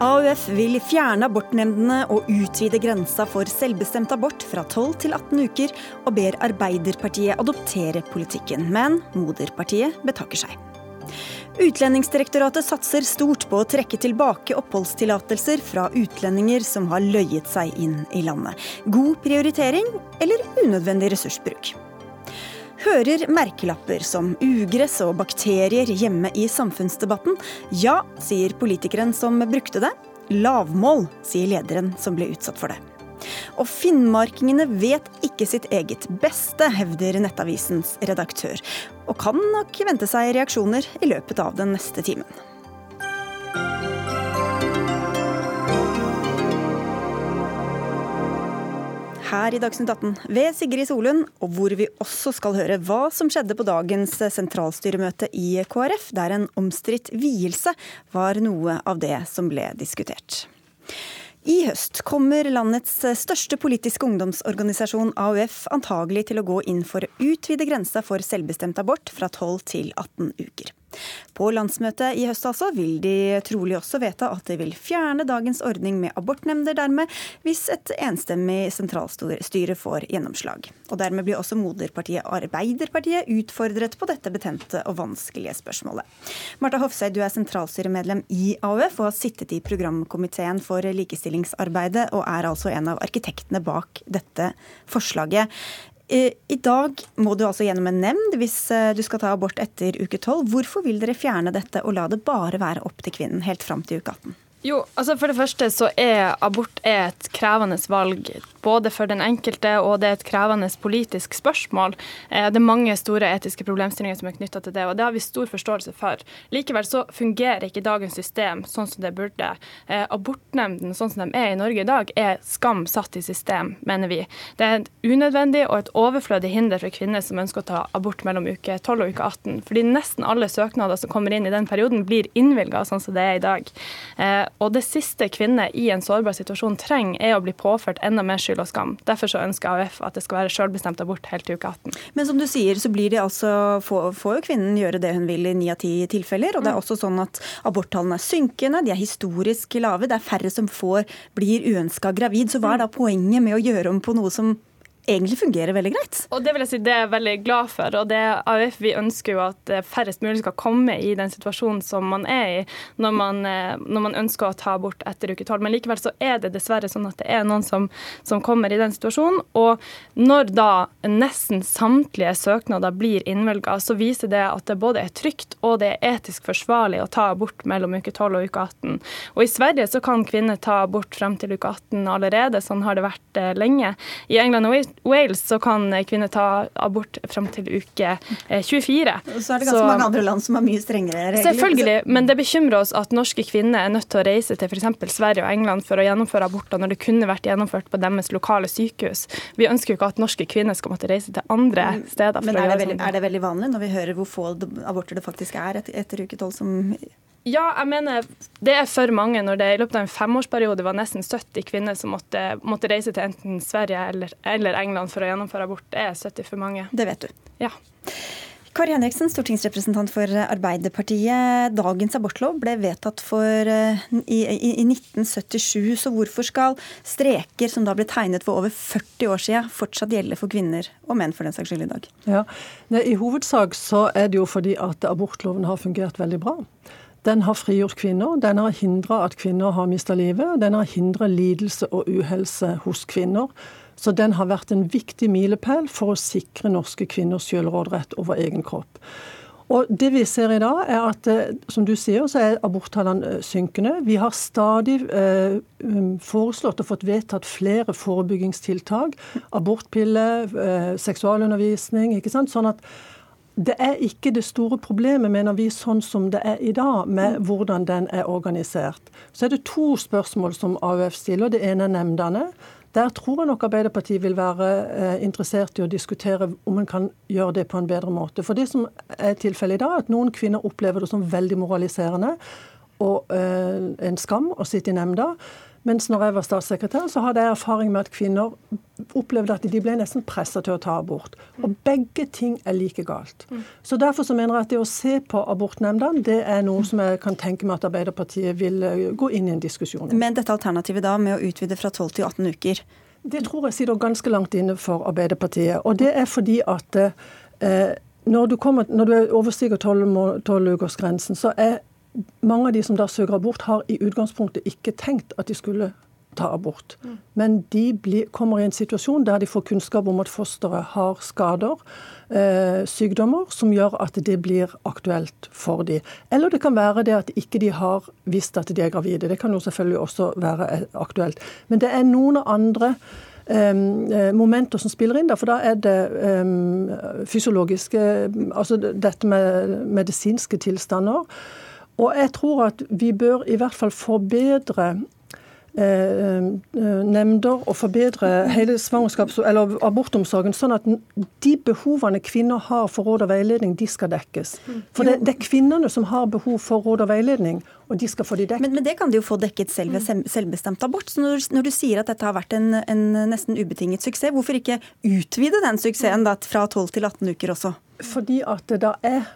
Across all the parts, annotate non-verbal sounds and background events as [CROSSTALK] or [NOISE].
AUF vil fjerne abortnemndene og utvide grensa for selvbestemt abort fra 12 til 18 uker, og ber Arbeiderpartiet adoptere politikken. Men moderpartiet betakker seg. Utlendingsdirektoratet satser stort på å trekke tilbake oppholdstillatelser fra utlendinger som har løyet seg inn i landet. God prioritering eller unødvendig ressursbruk? Hører merkelapper som ugress og bakterier hjemme i samfunnsdebatten? Ja, sier politikeren som brukte det. Lavmål, sier lederen som ble utsatt for det. Og finnmarkingene vet ikke sitt eget beste, hevder Nettavisens redaktør. Og kan nok vente seg reaksjoner i løpet av den neste timen. Her i Dagsnytt 18 ved Sigrid Solund, og hvor vi også skal høre hva som skjedde på dagens sentralstyremøte i KrF, der en omstridt vielse var noe av det som ble diskutert. I høst kommer landets største politiske ungdomsorganisasjon AUF antagelig til å gå inn for å utvide grensa for selvbestemt abort fra 12 til 18 uker. På landsmøtet i høst altså vil de trolig også vedta at de vil fjerne dagens ordning med abortnemnder dermed, hvis et enstemmig sentralstyre får gjennomslag. Og Dermed blir også moderpartiet Arbeiderpartiet utfordret på dette betente og vanskelige spørsmålet. Marta Hofseid, du er sentralstyremedlem i AUF og har sittet i programkomiteen for likestillingsarbeidet, og er altså en av arkitektene bak dette forslaget. Eh, I dag må du altså gjennom en nemnd hvis eh, du skal ta abort etter uke 12. Hvorfor vil dere fjerne dette og la det bare være opp til kvinnen helt fram til uke 18? Jo, altså For det første så er abort er et krevende valg både for den enkelte og det er et krevende politisk spørsmål. Eh, det er mange store etiske problemstillinger som er knytta til det, og det har vi stor forståelse for. Likevel så fungerer ikke dagens system sånn som det burde. Abortnemndene abortnemnden sånn som de er i Norge i dag, er skam satt i system, mener vi. Det er et unødvendig og et overflødig hinder for kvinner som ønsker å ta abort mellom uke 12 og uke 18. Fordi nesten alle søknader som kommer inn i den perioden, blir innvilga sånn som det er i dag. Eh, og det siste kvinner i en sårbar situasjon trenger, er å bli påført enda mer skyld og skam. Derfor så ønsker AUF at det skal være selvbestemt abort helt til uke 18. Men som du sier, så blir det altså, får, får jo kvinnen gjøre det hun vil i ni av ti tilfeller. Og det er mm. også sånn at aborttallene er synkende, de er historisk lave. Det er færre som får, blir uønska gravid. Så hva er da poenget med å gjøre om på noe som egentlig fungerer veldig greit. Og Det vil jeg si, det er jeg veldig glad for. og det AUF vi ønsker jo at eh, færrest mulig skal komme i den situasjonen som man er i når man, eh, når man ønsker å ta abort etter uke tolv. Men likevel så er det dessverre sånn at det er noen som, som, kommer i den situasjonen. Og når da nesten samtlige søknader blir innvilga, så viser det at det både er trygt og det er etisk forsvarlig å ta abort mellom uke 12 og uke 18. Og i Sverige så kan kvinner ta abort frem til uke 18 allerede. Sånn har det vært eh, lenge. I England og Wales så kan kvinner ta abort fram til uke 24. Og så er det ganske så, mange andre land som har mye strengere regler. Selvfølgelig, men det bekymrer oss at norske kvinner er nødt til å reise til f.eks. Sverige og England for å gjennomføre aborter når det kunne vært gjennomført på deres lokale sykehus. Vi ønsker jo ikke at norske kvinner skal måtte reise til andre steder. Men er det, veldig, er det veldig vanlig når vi hører hvor få aborter det faktisk er etter, etter uke 12 som ja, jeg mener det er for mange når det i løpet av en femårsperiode var nesten 70 kvinner som måtte, måtte reise til enten Sverige eller, eller, England for å gjennomføre abort. Det er 70 for mange. Det vet du. Ja. Kari Henriksen, stortingsrepresentant for Arbeiderpartiet. Dagens abortlov ble vedtatt for, eh, i, i, i, 1977, så hvorfor skal streker som da ble tegnet for over 40 år siden, fortsatt gjelde for kvinner og menn for den saks skyld i dag? Ja, I hovedsak så er det jo fordi at abortloven har fungert veldig bra. Den har frigjort kvinner. Den har hindra at kvinner har mista livet. Den har hindra lidelse og uhelse hos kvinner. Så den har vært en viktig milepæl for å sikre norske kvinners selvråderett over egen kropp. Og Det vi ser i dag, er at eh, som du sier, så er aborttallene eh, synkende. Vi har stadig eh, um, foreslått og fått vedtatt flere forebyggingstiltak. Abortpille, eh, seksualundervisning. ikke sant? Sånn at det er ikke det store problemet, mener vi, sånn som det er i dag, med hvordan den er organisert. Så er det to spørsmål som AUF stiller. Det ene er nemndene. Der tror jeg nok Arbeiderpartiet vil være eh, interessert i å diskutere om en kan gjøre det på en bedre måte. For det som er tilfellet i dag, er at noen kvinner opplever det som veldig moraliserende og eh, en skam å sitte i nemnda. Mens når jeg var statssekretær, så hadde jeg erfaring med at kvinner opplevde at de ble nesten pressa til å ta abort. Og begge ting er like galt. Så Derfor så mener jeg at det å se på abortnemndene, det er noe som jeg kan tenke meg at Arbeiderpartiet vil eh, gå inn i en diskusjon om. Men dette alternativet da med å utvide fra 12 til 18 uker? Det tror jeg sitter ganske langt inne for Arbeiderpartiet. Og det er fordi at eh, når, du kommer, når du overstiger tolvukersgrensen, så er mange av de som da søker abort, har i utgangspunktet ikke tenkt at de skulle ta abort. Men de blir, kommer i en situasjon der de får kunnskap om at fosteret har skader, eh, sykdommer, som gjør at det blir aktuelt for dem. Eller det kan være det at ikke de har visst at de er gravide. Det kan jo selvfølgelig også være eh, aktuelt. Men det er noen andre Um, momenter som spiller inn der. For da er det um, fysiologiske Altså dette med medisinske tilstander. Og jeg tror at vi bør i hvert fall forbedre eh, eh, nemnder og forbedre hele svangerskaps- eller abortomsorgen, sånn at de behovene kvinner har for råd og veiledning, de skal dekkes. For det, det er kvinnene som har behov for råd og veiledning, og de skal få de dekket. Men, men det kan de jo få dekket selv ved selvbestemt abort. Så når, når, du sier at dette har vært en, en, nesten ubetinget suksess, hvorfor ikke utvide den suksessen da, fra 12 til 18 uker også? Fordi at det da er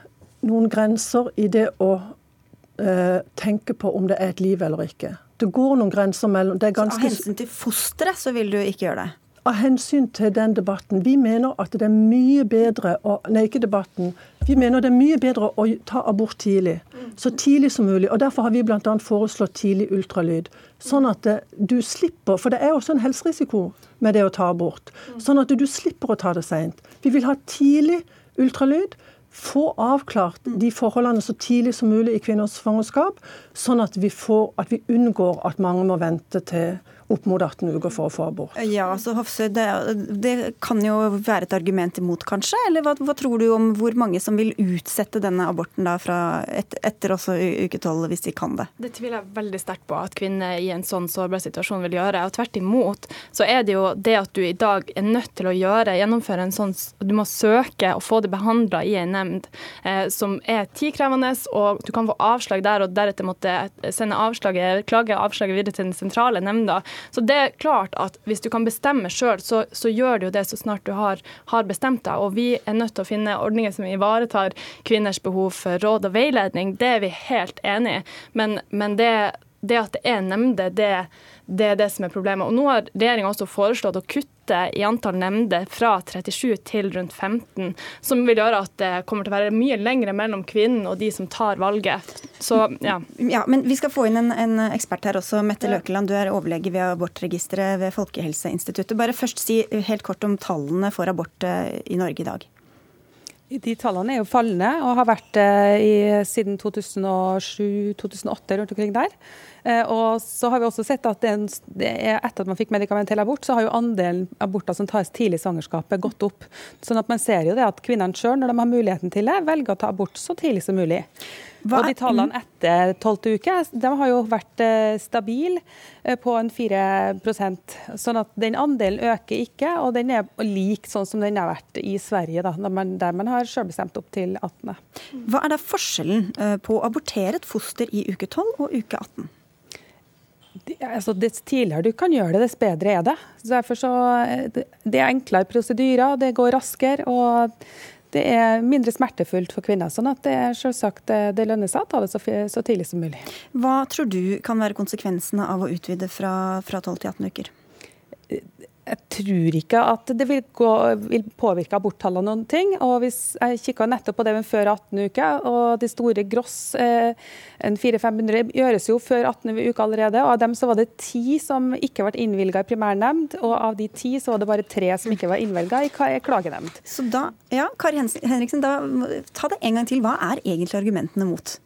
noen grenser i det å uh, tenke på om det er et liv eller ikke. Det går noen grenser mellom det er ganske... Av hensyn til fosteret så vil du ikke gjøre det? Av hensyn til den debatten. Vi mener at det er mye bedre å Nei, ikke debatten. Vi mener det er mye bedre å ta abort tidlig. Så tidlig som mulig. og Derfor har vi bl.a. foreslått tidlig ultralyd. Sånn at du slipper For det er også en helserisiko med det å ta abort. Sånn at du slipper å ta det seint. Vi vil ha tidlig ultralyd få avklart de forholdene så tidlig som mulig i kvinners svangerskap, sånn at vi, får, at vi unngår at mange må vente til opp mot 18 uker for å få abort. Ja, så Hofsø, det, det, kan jo være et argument imot, kanskje? Eller hva, hva, tror du om hvor mange som vil utsette denne aborten da fra et, etter også uke 12, hvis de kan det? Det tviler jeg veldig sterkt på at kvinner i en sånn sårbar situasjon vil gjøre. Og tvert imot så er det jo det at du i dag er nødt til å gjøre, gjennomføre en sånn Du må søke og få det behandla i en nemnd eh, som er tidkrevende, og du kan få avslag der, og deretter måtte sende avslaget, klage avslaget videre til den sentrale nemnda. Så det er klart at hvis du kan bestemme sjøl, så, så, gjør du jo det så snart du har, har, bestemt deg. Og vi er nødt til å finne ordninger som ivaretar kvinners behov for råd og veiledning. Det er vi helt enig i. Men, men det, det at det er nemnder, det, det er det som er problemet. Og Nå har regjeringa også foreslått å kutte i antall nemnder fra 37 til rundt 15, som vil gjøre at det kommer til å være mye lengre mellom kvinnen og de som tar valget. Så, ja. ja men Vi skal få inn en, en ekspert her også. Mette Løkeland, du er overlege ved abortregisteret ved Folkehelseinstituttet. Bare først si helt kort om tallene for abort eh, i Norge i dag. De tallene er jo fallende og har vært det eh, siden 2007-2008 rundt omkring der. Eh, og så har vi også sett at etter at man fikk medikamentell abort, så har jo andelen aborter som tas tidlig i svangerskapet gått opp. Sånn at man ser jo det at kvinnene sjøl, når de har muligheten til det, velger å ta abort så tidlig som mulig. Hva? Og de tallene etter tolvte uke de har jo vært eh, stabile eh, på en 4% sånn at den andelen øker ikke, og den er lik sånn som den har vært i Sverige, da, der man, der man har selvbestemt opp til 18. Hva er da forskjellen på å abortere et foster i uke 12 og uke 18? Altså, Dess tidligere du kan gjøre det, dess bedre er det. Derfor så, det, det er enklere prosedyrer, det går raskere. og det er mindre smertefullt for kvinner. sånn at det selvsagt det lønner seg å ta det så, så, tidlig som mulig. Hva tror du kan være konsekvensene av å utvide fra, fra 12 til 18 uker? Jeg tror ikke at det vil, gå, vil påvirke aborttallene noen ting. og hvis Jeg kikka nettopp på det med før 18 uke, og de store gross, eh, en 400-500, gjøres jo før 18 uke allerede. og Av dem så var det ti som ikke ble innvilga i primærnemnd, og av de ti så var det bare tre som ikke var innvilga i klagenemnd. Så da, ja, Kari Henriksen, da, ta det en gang til. Hva er egentlig argumentene mot?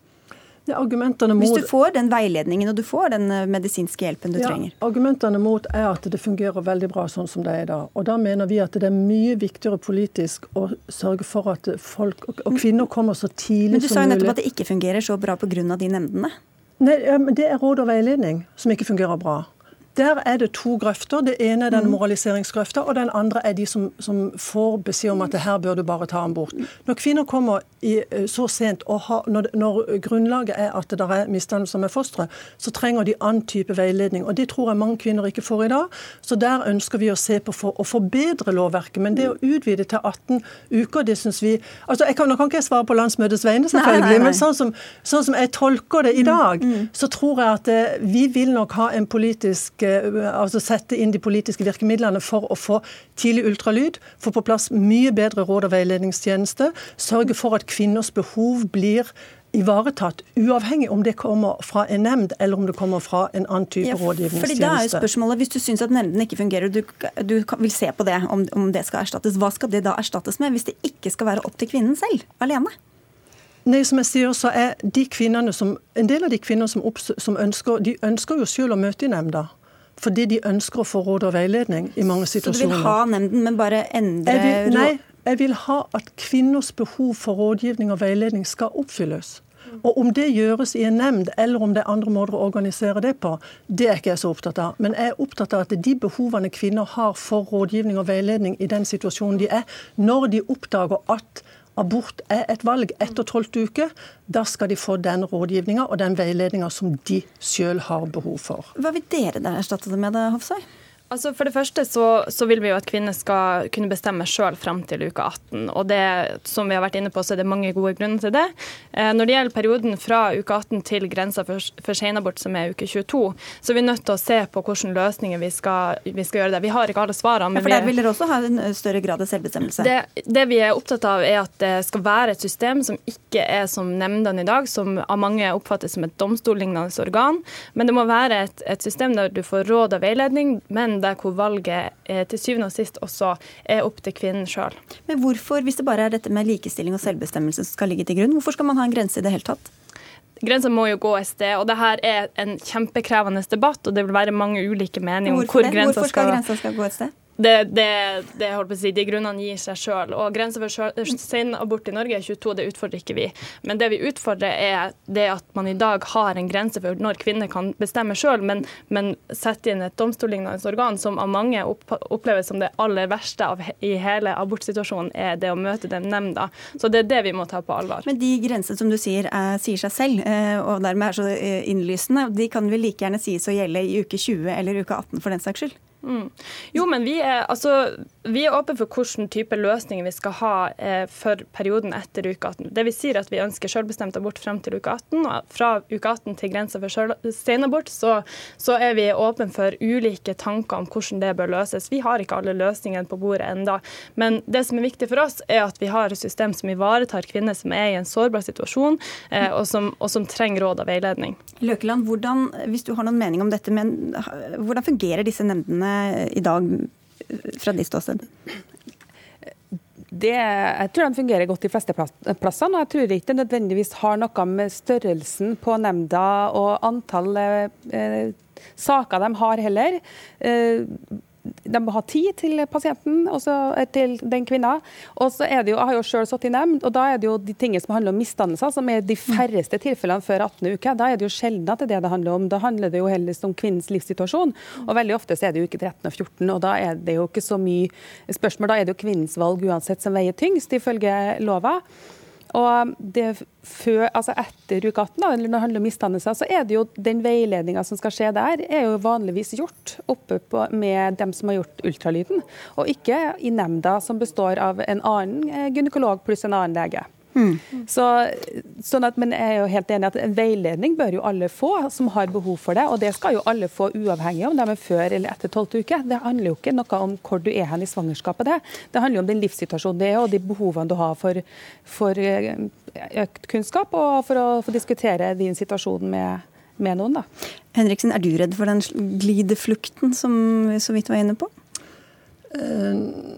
Hvis du får den veiledningen og du får den eh, medisinske hjelpen du ja, trenger. Argumentene mot er at det fungerer veldig bra sånn som det er i dag. Og da mener vi at det er mye viktigere politisk å sørge for at folk og kvinner kommer så tidlig som mulig. Men du sa jo nettopp at det ikke fungerer så bra pga. de nemndene. Nei, Det er råd og veiledning som ikke fungerer bra. Der er det to grøfter. Det ene er den moraliseringsgrøfta, og den andre er de som, som får beskjed om at det her bør du bare ta ham bort. Når kvinner kommer i, eh, så sent, og har, når, når, grunnlaget er at det er misdannelser med fosteret, så trenger de annen type veiledning. og Det tror jeg mange kvinner ikke får i dag. Så der ønsker vi å se på for å forbedre lovverket. Men det å utvide til 18 uker, det syns vi altså jeg kan, Nå kan ikke jeg svare på landsmøtets vegne, selvfølgelig, nei, nei, nei. men sånn som, sånn som, jeg tolker det i mm, dag, mm, mm. så tror jeg at eh, vi vil nok ha en politisk altså sette inn de politiske virkemidlene for å få tidlig ultralyd, få på plass mye bedre råd- og veiledningstjeneste, sørge for at kvinners behov blir ivaretatt, uavhengig om det kommer fra en nemnd eller om det kommer fra en annen type ja, rådgivningstjeneste. Fordi da er jo spørsmålet, Hvis du syns at nemndene ikke fungerer, du, du vil se på det, om, om, det skal erstattes, hva skal det da erstattes med, hvis det ikke skal være opp til kvinnen selv, alene? Nei, som jeg sier, så er de kvinnene som, En del av de kvinnene som, som ønsker de ønsker jo selv å møte i nemnda. Fordi de ønsker å få råd og veiledning i mange situasjoner. Så du vil ha nemnden, men bare endre vil, Nei, jeg vil ha at kvinners behov for rådgivning og veiledning skal oppfylles. Og Om det gjøres i en nemnd, eller om det er andre måter å organisere det på, det er ikke jeg så opptatt av. Men jeg er opptatt av at de behovene kvinner har for rådgivning og veiledning i den situasjonen de er, når de oppdager at abort er et valg etter tolvte uke, da skal de få den rådgivninga og den veiledninga som de sjøl har behov for. Hva vil dere der erstatte det med, Hofsøy? Altså For det første så, så, vil vi jo at kvinner skal kunne bestemme sjøl frem til uke 18. Og det som vi har vært inne på, så er det mange gode grunner til det. Eh, når det gjelder perioden fra uke 18 til grensa for, for senabort, som er uke 22, så er vi nødt til å se på hvilke løsninger vi skal, vi skal gjøre det. Vi har ikke alle svarene. Men ja, for der vil dere også ha en større grad av selvbestemmelse? Det, det, vi er opptatt av, er at det skal være et system som ikke er som nemndene i dag, som av mange oppfattes som et domstollignende organ. Men det må være et, et system der du får råd og veiledning. men der hvor valget eh, til syvende og sist også er opp til kvinnen sjøl. Men hvorfor, hvis det bare er dette med likestilling og selvbestemmelse som skal ligge til grunn, hvorfor skal man ha en grense i det hele tatt? Grensa må jo gå et sted, og det her er en kjempekrevende debatt. og Det vil være mange ulike meninger om hvor grensa skal Hvorfor skal grensa skal gå et sted? Det, det, det holdt på å si, De grunnene gir seg sjøl. Grensa for senabort i Norge er 22, det utfordrer ikke vi. Men det vi utfordrer, er det at man i dag har en grense for når kvinner kan bestemme sjøl, men, men setter inn et domstollignende organ som av mange oppleves som det aller verste av, i hele abortsituasjonen, er det å møte den nemnda. Så det er det vi må ta på alvor. Men de grensene som du sier er, sier seg selv, eh, og dermed er så eh, innlysende, de kan vel like gjerne sies å gjelde i uke 20 eller uke 18 for den saks skyld? Mm. Jo, men vi er, altså, vi er åpne for hvilken type løsninger vi skal ha eh, for perioden etter uke 18. Det vi sier at vi ønsker selvbestemt abort frem til uke 18. og Fra uke 18 til grensa for senabort så, så er vi åpne for ulike tanker om hvordan det bør løses. Vi har ikke alle løsningene på bordet enda, Men det som er viktig for oss, er at vi har et system som ivaretar kvinner som er i en sårbar situasjon, eh, og, som, og, som, trenger råd og veiledning. Løkeland, hvordan, hvis du har noen mening om dette, men hvordan fungerer disse nemndene? i dag fra ditt ståsted? Det, jeg tror de fungerer godt de fleste plassene. og Jeg tror ikke det nødvendigvis har noe med størrelsen på nemnda og antall eh, saker de har heller. Eh, de må ha tid til pasienten, også eh, til den kvinna. Og så er det jo, Jeg har jo selv satt i nemnd, og da er det jo de tingene som handler om misdannelser, som er de færreste tilfellene før 18. uke. Da er det jo sjelden at det er det det handler om. Da handler det jo heller om kvinnens livssituasjon. Og veldig ofte så er det jo uke 13 og 14, og da er det jo ikke så mye spørsmål. Da er det jo kvinnens valg uansett som veier tyngst, ifølge lova. Og det før, altså etter uke 18, da, eller når det handler om misdannelser, så er det jo den veiledninga som skal skje der, er jo vanligvis gjort oppe på, med dem som har gjort ultralyden, og ikke i nemnda som består av en annen eh, gynekolog pluss en annen lege. Mm. Så, sånn at, men jeg er jo helt enig at en veiledning bør jo alle få som har behov for det. Og det skal jo alle få uavhengig om de er før eller etter tolvte uke. Det handler jo ikke noe om hvor du er hen i svangerskapet. Det Det handler jo om den livssituasjonen det er og de behovene du har for, for eh, økt kunnskap og for å få diskutere din situasjon med, med noen. da. Henriksen, er du redd for den glideflukten som vi så vidt var inne på? Uh,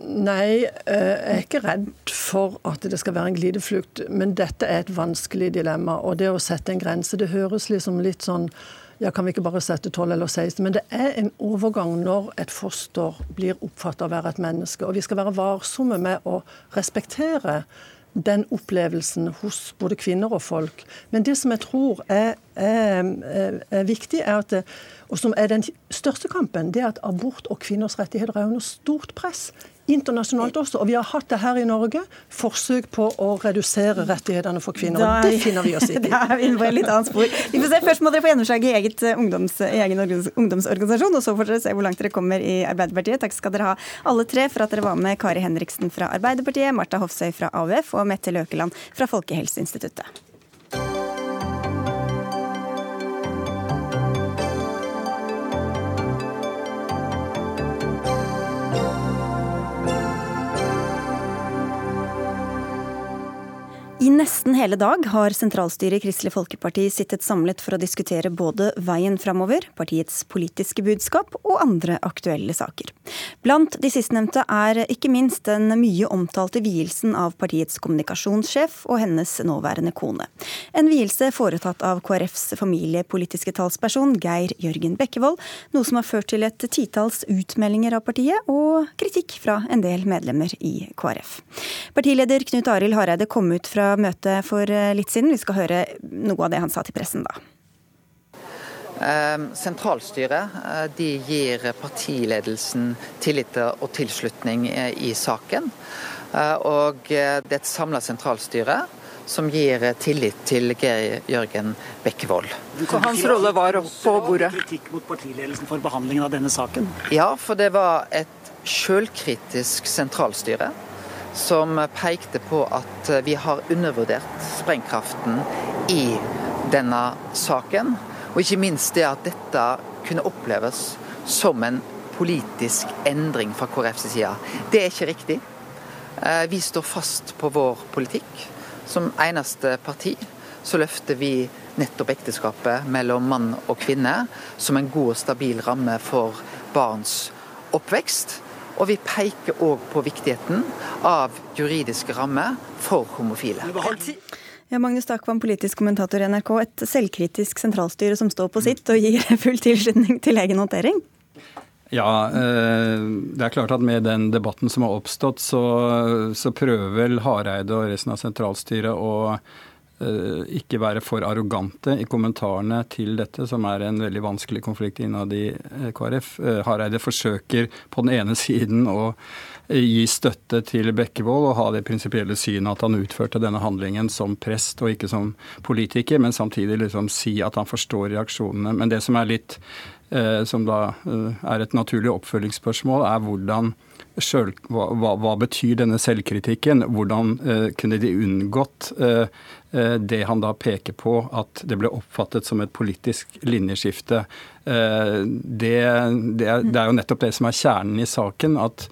nei, uh, jeg er ikke redd for at det skal være en glideflukt. Men dette er et vanskelig dilemma. Og det å sette en grense, det høres liksom litt sånn ja, kan vi ikke bare sette 12 eller 16? Men det er en overgang når et foster blir oppfattet å være et menneske. Og vi skal være varsomme med å respektere den opplevelsen hos både kvinner og folk. Men det som jeg tror er, er, er viktig, er at det, og som er den største kampen, det er at abort og kvinners rettigheter er under stort press internasjonalt også. Og vi har hatt det her i Norge. Forsøk på å redusere rettighetene for kvinner. og Det finner vi oss i. [LAUGHS] Da er vi inne på et litt annet spor. Vi får se. Først må dere få gjennomslag i, eget eh, ungdoms, egen ungdomsorganisasjon, og så får dere se hvor langt dere kommer i Arbeiderpartiet. Takk skal dere ha alle tre for at dere var med. Kari Henriksen fra Arbeiderpartiet, Marta Hofsøy fra AUF og Mette Løkeland fra Folkehelseinstituttet. I nesten hele dag har sentralstyret i Kristelig Folkeparti sittet samlet for å diskutere både veien framover, partiets politiske budskap og andre aktuelle saker. Blant de sistnevnte er ikke minst den mye omtalte vielsen av partiets kommunikasjonssjef og hennes nåværende kone. En vielse foretatt av KrFs familiepolitiske talsperson Geir Jørgen Bekkevold, noe som har ført til et titalls utmeldinger av partiet og kritikk fra en del medlemmer i KrF. Partileder Knut Arild Hareide kom ut fra møtet for eh, litt siden. Vi skal høre noe av det han sa til pressen da. Ehm, sentralstyret eh, de gir partiledelsen tillit og tilslutning eh, i saken. Og det er et samla sentralstyre som gir tillit til Geir Jørgen Bekkevold. Hans rolle var på bordet? Kritikk mot partiledelsen for behandlingen av denne saken? Ja, for det var et sjølkritisk sentralstyre som pekte på at vi har undervurdert sprengkraften i denne saken. Og ikke minst det at dette kunne oppleves som en politisk endring fra KrFs side. Det er ikke riktig. Eh, vi står fast på vår politikk. Som eneste parti så løfter vi nettopp ekteskapet mellom mann og kvinne som en god og stabil ramme for barns oppvekst. Og vi peker òg på viktigheten av juridiske rammer for homofile. Ja, Magnus Takvam, politisk kommentator i NRK. Et selvkritisk sentralstyre som står på sitt og gir [LAUGHS] full tilslutning til egen håndtering? Ja, eh, det er klart at med den debatten som har oppstått, så, så prøver vel Hareide og resten av sentralstyret å ikke være for arrogante i kommentarene til dette, som er en veldig vanskelig konflikt innad i eh, KrF. Eh, Hareide forsøker på den ene siden å gi støtte til Bekkevold og ha det prinsipielle synet at han utførte denne handlingen som prest og ikke som politiker, men samtidig liksom si at han forstår reaksjonene. Men det som er litt som da er et naturlig oppfølgingsspørsmål, er hvordan selv, hva, hva, betyr denne selvkritikken? Hvordan eh, kunne de unngått eh, det han da peker på, at det ble oppfattet som et politisk linjeskifte? Eh, det, det, er, det, er, jo nettopp det som er kjernen i saken. At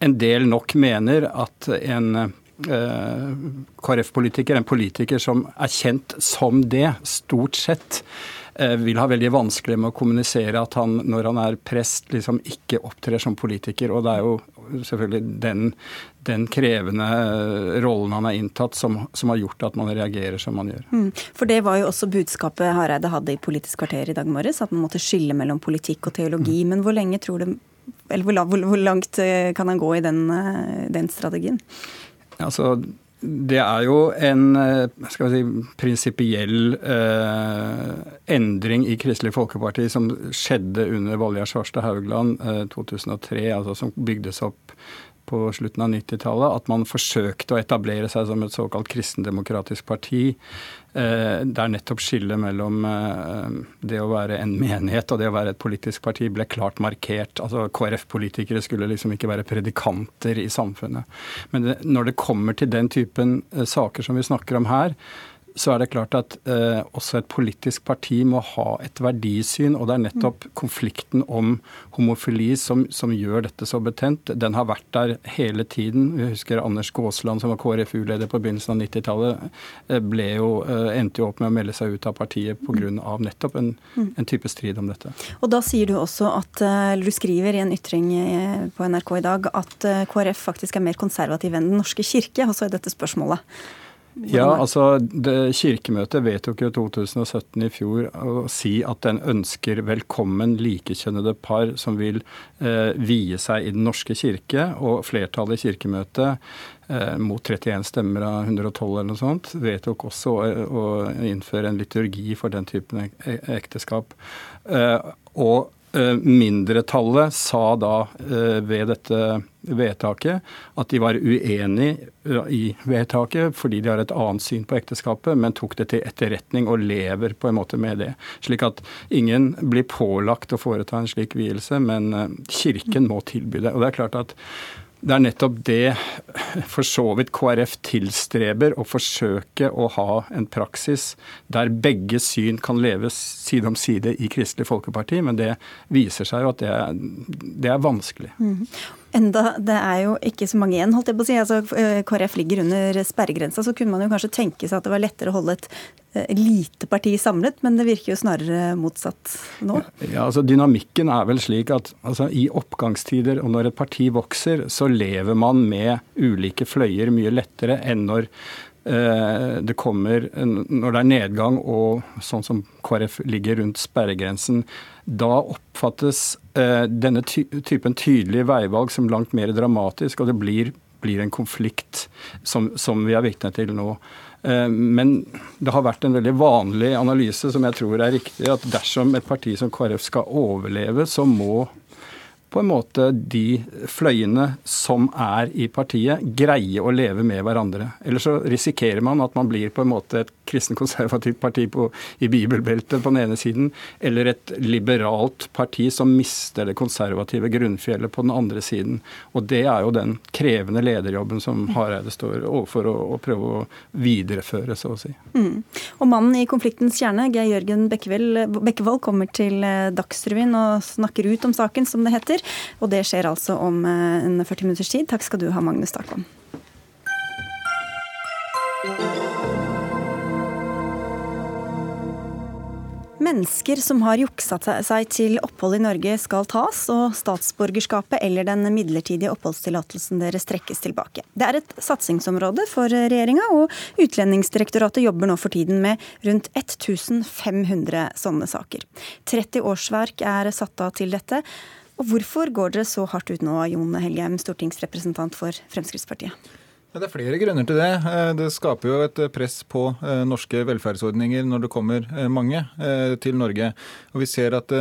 en del nok mener at en KrF-politiker, en politiker som er kjent som det, stort sett, Eh, vil ha veldig vanskelig med å kommunisere at han når han er prest, liksom ikke opptrer som politiker. Og det er jo selvfølgelig den, den krevende eh, rollen han har inntatt som, som, har gjort at man reagerer som man gjør. Mm. For det var jo også budskapet Hareide hadde i Politisk kvarter i dag morges, at man måtte skille mellom politikk og teologi. Mm. Men hvor lenge tror du eller hvor, hvor, langt eh, kan han gå i den, den strategien? Altså, det er jo en eh, skal si, prinsipiell eh, endring i Kristelig Folkeparti som skjedde under Valgerd Svarstad Haugland eh, 2003, altså som bygdes opp på slutten av 90-tallet. At man forsøkte å etablere seg som et såkalt kristendemokratisk parti. Eh, der nettopp skillet mellom eh, det å være en menighet og det å være et politisk parti ble klart markert. Altså KrF-politikere skulle liksom ikke være predikanter i samfunnet. Men når det kommer til den typen eh, saker som vi snakker om her, så er det klart at eh, også et politisk parti må ha et verdisyn. Og det er nettopp konflikten om homofili som, som gjør dette så betent. Den har vært der hele tiden. Vi husker Anders Gåsland, som var KrFU-leder på begynnelsen av 90-tallet, eh, eh, endte jo opp med å melde seg ut av partiet pga. nettopp en, en, type strid om dette. Og da sier du også at, eh, eller du skriver i en ytring på NRK i dag, at KrF faktisk er mer konservativ enn Den norske kirke, også i dette spørsmålet. Ja, altså det, Kirkemøtet vedtok jo 2017 i fjor å si at den ønsker velkommen likekjønnede par som vil eh, vie seg i Den norske kirke. Og flertallet i Kirkemøtet, eh, mot 31 stemmer av 112 eller noe sånt, vedtok også å, å innføre en liturgi for den typen e-, ekteskap. Eh, og mindretallet sa da eh, ved dette vedtaket at de var uenig eh, i vedtaket fordi de har et annet syn på ekteskapet, men tok det til etterretning og lever på en måte med det. Slik at ingen blir pålagt å foreta en slik vielse, men kirken må tilby det. Og det er klart at det er nettopp det for så vidt KrF tilstreber, å forsøke å ha en praksis der begge syn kan leve side om side i Kristelig Folkeparti, men det viser seg jo at det er, det er vanskelig. Mm. Enda det er jo ikke så mange igjen, holdt jeg på å si. Altså, eh, KrF ligger under sperregrensa, så kunne man jo kanskje tenke seg at det var lettere å holde et eh, lite parti samlet, men det virker jo snarere motsatt nå? Ja, altså Dynamikken er vel slik at altså, i oppgangstider og når et parti vokser, så lever man med ulike fløyer mye lettere enn når det kommer når det er nedgang og sånn som KrF ligger rundt sperregrensen, da oppfattes eh, denne typen tydelige veivalg som langt mer dramatisk, og det blir, blir en konflikt som, som, vi er vitne til nå. Eh, men det har vært en veldig vanlig analyse som jeg tror er riktig, at dersom et parti som KrF skal overleve, så må på en måte de fløyene som er i partiet, greie å leve med hverandre. Ellers så risikerer man at man blir på en måte et kristen-konservativt parti på, i bibelbeltet på den ene siden, eller et liberalt parti som mister det konservative grunnfjellet på den andre siden. Og det er jo den krevende lederjobben som Hareide står overfor å, å prøve å videreføre, så å si. Mm. Og mannen i konfliktens kjerne, Geir Jørgen Bekkevold, kommer til eh, Dagsrevyen og snakker ut om saken, som det heter. Og det skjer altså om eh, en 40 minutters tid. Takk skal du ha, Magnus Takvam. Mennesker som har juksa seg til opphold i Norge skal tas, og statsborgerskapet eller den midlertidige oppholdstillatelsen deres trekkes tilbake. Det er et satsingsområde for regjeringa, og Utlendingsdirektoratet jobber nå for tiden med rundt 1500 sånne saker. 30 årsverk er satt av til dette. Og Hvorfor går dere så hardt ut nå, Jon Helgheim, stortingsrepresentant for Fremskrittspartiet? Det er flere grunner til det. Eh, det skaper jo et press på eh, norske velferdsordninger når det kommer eh, mange til Norge. Og Vi ser at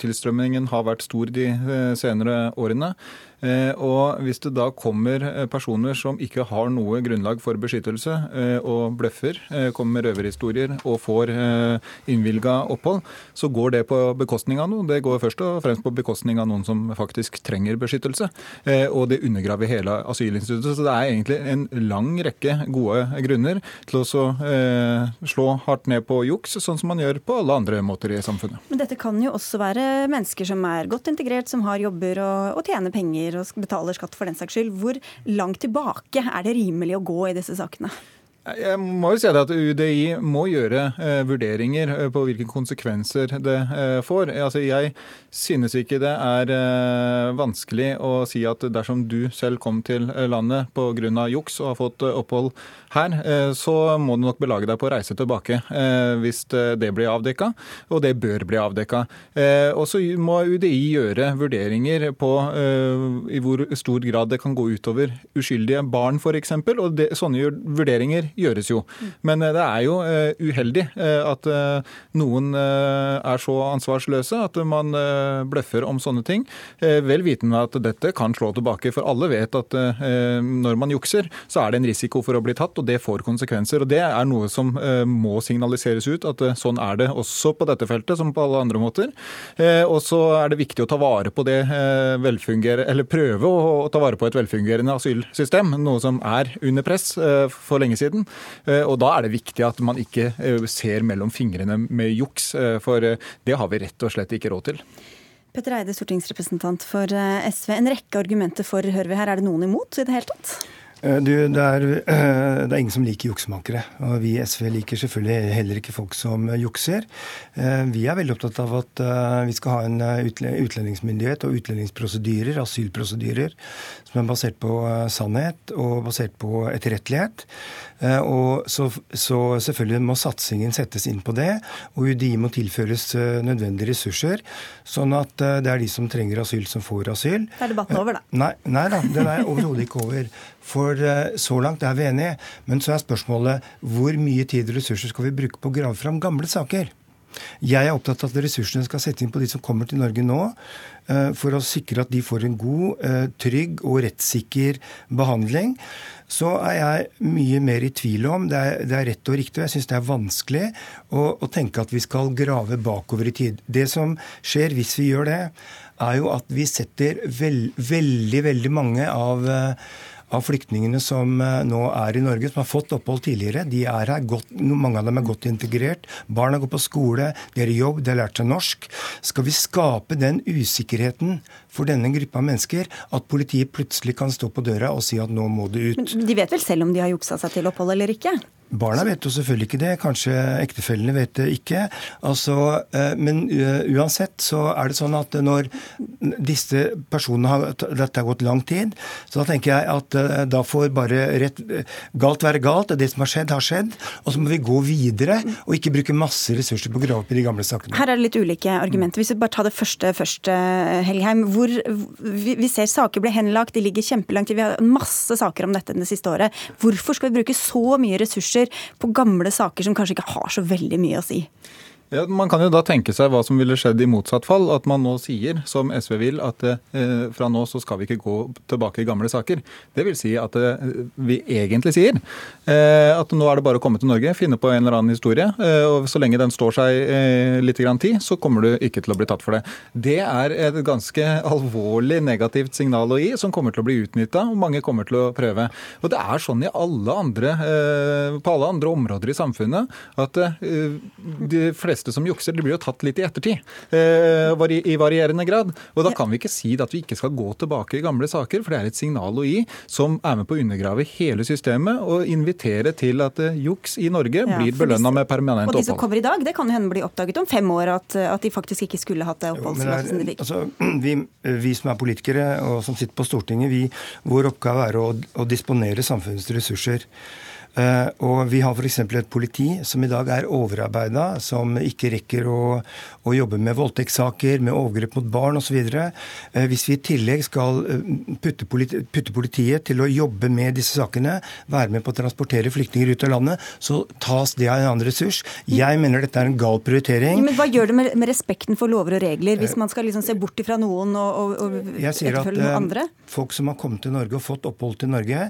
tilstrømmingen har vært stor de senere årene. Eh, og hvis det da kommer eh, personer som ikke har noe grunnlag for beskyttelse, eh, og bløffer, kommer med røverhistorier og får innvilga opphold, så går det på bekostning av noe. Det går først og fremst på bekostning av noen som faktisk trenger beskyttelse. Og det undergraver hele asylinstituttet. Så det er egentlig en lang rekke gode grunner til å slå hardt ned på juks, sånn som man gjør på alle andre måter i samfunnet. Men dette kan jo også være mennesker som er godt integrert, som har jobber og, og tjener penger eier og betaler skatt for den saks skyld. Hvor langt tilbake er det rimelig å gå i disse sakene? Jeg må jo si at UDI må gjøre eh, vurderinger eh, på hvilke konsekvenser det eh, får. Altså, jeg synes ikke det er eh, vanskelig å si at dersom du selv kom til landet pga. juks og har fått eh, opphold her, eh, så må du nok belage deg på å reise tilbake hvis det blir avdekka, og det bør bli avdekka. Og så må UDI gjøre vurderinger på i hvor stor grad det kan gå utover uskyldige barn f.eks. Og det, sånne vurderinger gjøres jo. Men eh, det er jo eh, uheldig eh, at noen er så ansvarsløse at man bløffer om sånne ting. Vel vitende at dette kan slå tilbake, for alle vet at når man jukser, så er det en risiko for å bli tatt, og det får konsekvenser. Og Det er noe som må signaliseres ut, at sånn er det også på dette feltet, som på alle andre måter. Og så er det viktig å ta vare på det velfungere, eller prøve å ta vare på et velfungerende asylsystem, noe som er under press for lenge siden. Eh, og Da er det viktig at man ikke eh, ser mellom fingrene med juks, eh, for det har vi rett og slett ikke råd til. Petter Eide, stortingsrepresentant for SV. En rekke argumenter for hører vi her. Er det noen imot i det hele tatt? Eh, du, det er, eh, det er, ingen som liker juksemakere. Og vi i SV liker selvfølgelig heller ikke folk som jukser. Eh, vi er veldig opptatt av at vi skal ha en utlendingsmyndighet og utlendingsprosedyrer, asylprosedyrer, som er basert på sannhet og basert på etterrettelighet. Og så, så, selvfølgelig må satsingen settes inn på det, og UDI må tilføres nødvendige ressurser, sånn at det er de som trenger asyl, som får asyl. Det er debatten over, da. Nei, nei da, den er overhodet ikke over. For eh, så langt er vi enige. Men så er spørsmålet hvor mye tid og ressurser skal vi bruke på å grave fram gamle saker? Jeg er opptatt av at ressursene skal settes inn på de som kommer til Norge nå, eh, for å sikre at de får en god, eh, trygg og rettssikker behandling. Så er jeg mye mer i tvil om det er, det er rett og riktig, og jeg syns det er vanskelig å, å, tenke at vi skal grave bakover i tid. Det som skjer hvis vi gjør det, er jo at vi setter veld, veldig, veldig mange av av flyktningene som eh, nå er i Norge, som har fått opphold tidligere, de er her godt, mange av dem er godt integrert. Barna går på skole, de er i jobb, de har lært seg norsk. Skal vi skape den usikkerheten for denne gruppa mennesker at politiet plutselig kan stå på døra og si at nå må du ut? Men de vet vel selv om de har juksa seg til opphold eller ikke? Barna vet jo selvfølgelig ikke det, kanskje ektefellene vet det ikke. Altså, eh, men eh, uansett så er det sånn at når disse personene har Dette har gått lang tid, så da tenker jeg at eh, da får bare rett, galt være galt. Det som har skjedd, har skjedd. Og så må vi gå videre og ikke bruke masse ressurser på å grave opp i de gamle sakene. Her er det litt ulike argumenter. Hvis vi bare tar det første først, Helgheim. Hvor vi ser saker bli henlagt, de ligger kjempelangt Vi har masse saker om dette det siste året. Hvorfor skal vi bruke så mye ressurser ressurser på gamle saker som kanskje ikke har så veldig mye å si. Ja, man kan jo da tenke seg hva som ville skjedd i motsatt fall. At man nå sier, som SV vil, at eh, fra nå så skal vi ikke gå tilbake i gamle saker. Det vil si at eh, vi egentlig sier eh, at nå er det bare å komme til Norge, finne på en eller annen historie. Eh, og så lenge den står seg eh, litt grann tid, så kommer du ikke til å bli tatt for det. Det er et ganske alvorlig negativt signal å gi, som kommer til å bli utnytta, og mange kommer til å prøve. Og det er sånn i alle andre, eh, på alle andre områder i samfunnet at de fleste fleste som jukser, de blir jo tatt litt i ettertid. Eh, I varierende grad. Og da kan vi ikke si at vi ikke skal gå tilbake i gamle saker, for det er et signal å gi som er med på å undergrave hele systemet og invitere til at eh, juks i Norge ja, blir belønna med permanent opphold. Og de som kommer i dag, det kan jo hende bli oppdaget om fem år at, at de faktisk ikke skulle hatt det oppholdstillatelsen de fikk. Altså, [CLEARS THROAT] vi, vi, som er politikere og som sitter på Stortinget, vi, vår oppgave er å, å disponere samfunnets ressurser. Eh, og vi har f.eks. et politi som i dag er overarbeida, som ikke rekker å, å jobbe med voldtektssaker, med overgrep mot barn osv. Eh, hvis vi i tillegg skal eh, putte, politi putte, politiet til å jobbe med disse sakene, være med på å transportere flyktninger ut av landet, så tas det av en annen ressurs. Jeg mener dette er en gal prioritering. Men Hva gjør det med, med respekten for lover og regler, hvis man skal liksom se bort ifra noen og, og, og etterfølge noen andre? Folk som har kommet til Norge og fått opphold til Norge,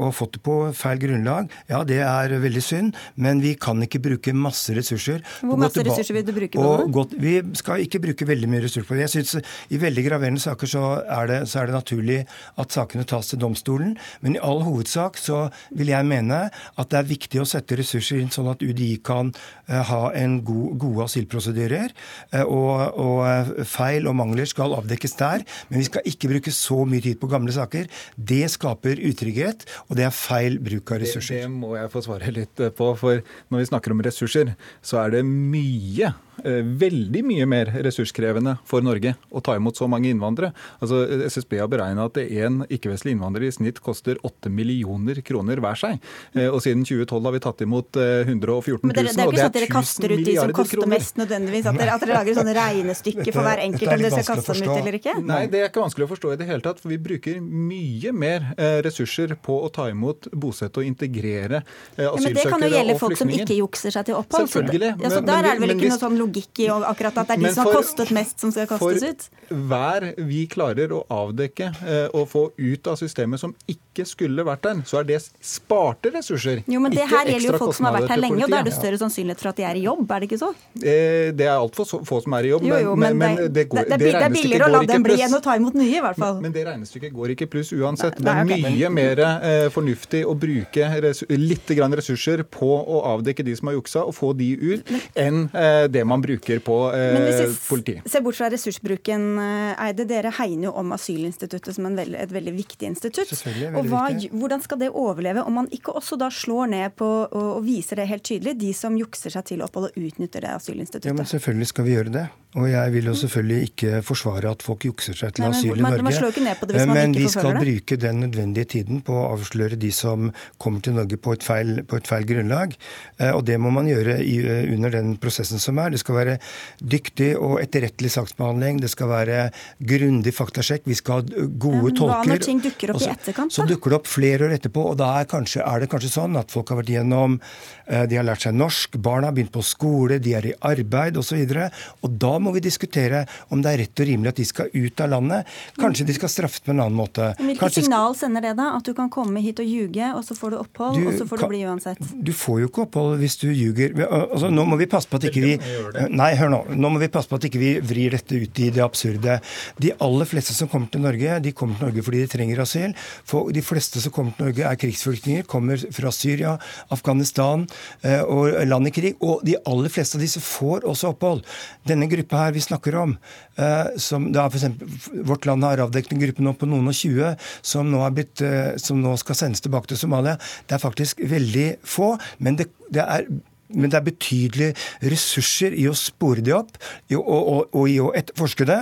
og fått det på feil grunnlag, dag. Ja, det er veldig synd, men vi kan ikke bruke masse ressurser. Hvor masse ressurser vil du bruke på det? Godt, vi skal ikke bruke veldig mye ressurser på det. Jeg synes I veldig graverende saker så er, det, så er det naturlig at sakene tas til domstolen, men i all hovedsak så vil jeg mene at det er viktig å sette ressurser inn sånn at UDI kan uh, ha en god, gode asylprosedyrer, uh, og, og uh, feil og mangler skal avdekkes der. Men vi skal ikke bruke så mye tid på gamle saker. Det skaper utrygghet, og det er feil bruk av ressurser. Det må jeg få svare litt på. For når vi snakker om ressurser, så er det mye Eh, veldig mye mer ressurskrevende for Norge å ta imot så mange innvandrere. Altså, SSB har beregna at en ikke-vestlig innvandrer i snitt koster 8 millioner kroner hver seg. Eh, og siden 2012 har vi tatt imot 114 000, Men det, det er ikke sånn at dere kaster ut de som koster kroner. mest nødvendigvis? At dere, at dere lager sånne regnestykker for hver enkelt om dere skal kaste dem ut eller ikke? Nei, det er ikke vanskelig å forstå i det hele tatt. For vi bruker mye mer eh, ressurser på å ta imot, bosette og integrere asylsøkere og flyktninger. Men det kan jo gjelde folk som ikke jukser seg til opphold. Selvfølgelig. Så, altså, så der er det vel ikke noe sånn logikk i akkurat at det er de som har kostet mest, som skal kastes ut? For hver vi klarer å avdekke eh, og få ut av systemet som ikke skulle vært der, så er det sparte ressurser. Jo, men det her gjelder jo folk som har vært her lenge, og da er det større sannsynlighet for at de er i jobb, er det ikke så? Eh, det er altfor få som er i jobb, jo, jo, men, men, det, går, det, det, er billigere å la dem bli enn å ta imot nye, i hvert fall. Men, men det regnestykket går ikke pluss uansett. Nei, nei, det er mye mer eh, fornuftig å bruke litt ressurser på å avdekke de som har juksa, og få de ut, enn eh, det man bruker på eh, politiet. Se bort fra ressursbruken, eh, Eide. Dere hegner jo om asylinstituttet som veld, et veldig viktig institutt. Og hva, Hvordan skal det overleve om man ikke også da slår ned på og, og viser det helt tydelig, de som jukser seg til opphold og utnytter det asylinstituttet? Ja, men Selvfølgelig skal vi gjøre det. Og jeg vil jo selvfølgelig ikke forsvare at folk jukser seg til Nei, asyl i Norge. Det men vi skal bruke den nødvendige tiden på å avsløre de som kommer til Norge på et feil, på et feil grunnlag. Eh, og det må man gjøre i, eh, under den prosessen som er. Det skal være dyktig og etterrettelig saksbehandling. Det skal være grundig faktasjekk. Vi skal ha gode tolker. Hva når ting dukker opp i etterkant? Da? Så dukker det opp flere år etterpå. Og da er, kanskje, er det kanskje sånn at folk har vært gjennom Eh, de har lært seg norsk, barna har begynt på skole, de er i arbeid osv. Og, så og da må vi diskutere om det er rett og rimelig at de skal ut av landet. Kanskje de skal straffes på en annen måte. Hvilket Kanskje signal sender det, da? At du kan komme hit og ljuge, og så får du opphold, du, og så får du bli uansett? Du får jo ikke opphold hvis du ljuger. Altså, nå må vi passe på at ikke vi Nei, hør nå. Nå må vi passe på at ikke vi vrir dette ut i det absurde. De aller fleste som kommer til Norge, de kommer til Norge fordi de trenger asyl. For de fleste som kommer til Norge, er krigsflyktninger, kommer fra Syria, Afghanistan, og land i krig. Og de aller fleste av disse får også opphold. Denne gruppa her vi snakker om, eh, som da f.eks. Vårt land har avdekket en gruppe nå på noen og tjue som eh, som nå skal sendes tilbake til Somalia. Det er faktisk veldig få, men det, det er men det er betydelige ressurser i å spore de opp og, og, og i å etterforske det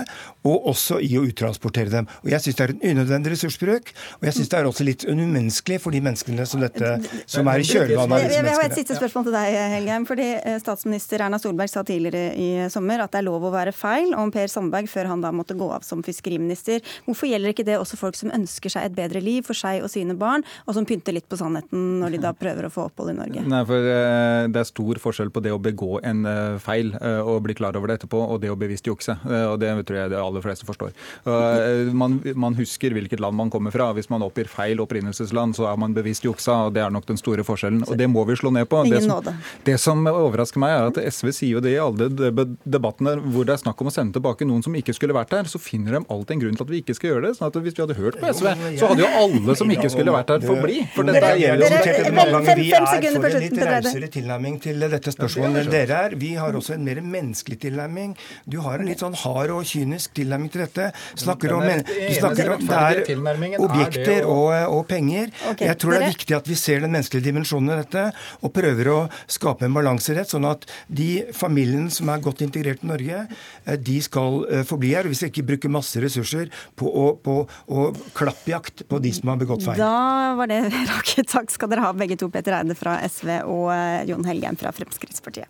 og også i å uttransportere dem. Og Jeg syns det er en unødvendig ressursbruk, og jeg syns det er også litt umenneskelig for de menneskene som dette, som er i kjølvannet av disse menneskene. Jeg har et siste spørsmål til deg, Helgheim. fordi eh, Statsminister Erna Solberg sa tidligere i sommer at det er lov å være feil om Per Sandberg før han da måtte gå av som fiskeriminister. Hvorfor gjelder ikke det også folk som ønsker seg et bedre liv for seg og sine barn, og som pynter litt på sannheten når de da prøver å få opphold i Norge? Nei, for eh, Det er stor forskjell på det å begå en eh, feil og bli klar over det etterpå, og det å bevisst jukse. Og Det tror jeg det aller fleste forstår. Eh, man, man, husker hvilket land man kommer fra. Hvis man oppgir feil opprinnelsesland, så er man bevisst juksa. og Det er nok den store forskjellen. Og det må vi slå ned på. Det som, det som overrasker meg, er at SV sier jo det i alle debattene hvor det er snakk om å sende tilbake noen som ikke skulle vært der. Så finner de alltid en grunn til at vi ikke skal gjøre det. sånn at Hvis vi hadde hørt på SV, så hadde jo alle som ikke skulle vært der, fått bli. For dette gjelder Vi er for en litt rausere tilnærming til dette spørsmålet enn dere er. Vi har også en mer menneskelig tilnærming. Du har en litt sånn hard og kynisk tilnærming til dette. Snakker om, du snakker om det er objekter og, og penger. Jeg tror det er viktig at vi ser den menneskelige dimensjonen i dette, og prøver å skape en balanserett, sånn at de familiene som er godt integrert i Norge, eh, de skal eh, forbli her. Hvis vi ikke bruker masse ressurser på å, på, å klappjakt på de som har begått feil. Da var det [LAUGHS] raket. Takk skal dere ha, begge to. Peter Eide fra SV og eh, Jon Helgheim fra Fremskrittspartiet.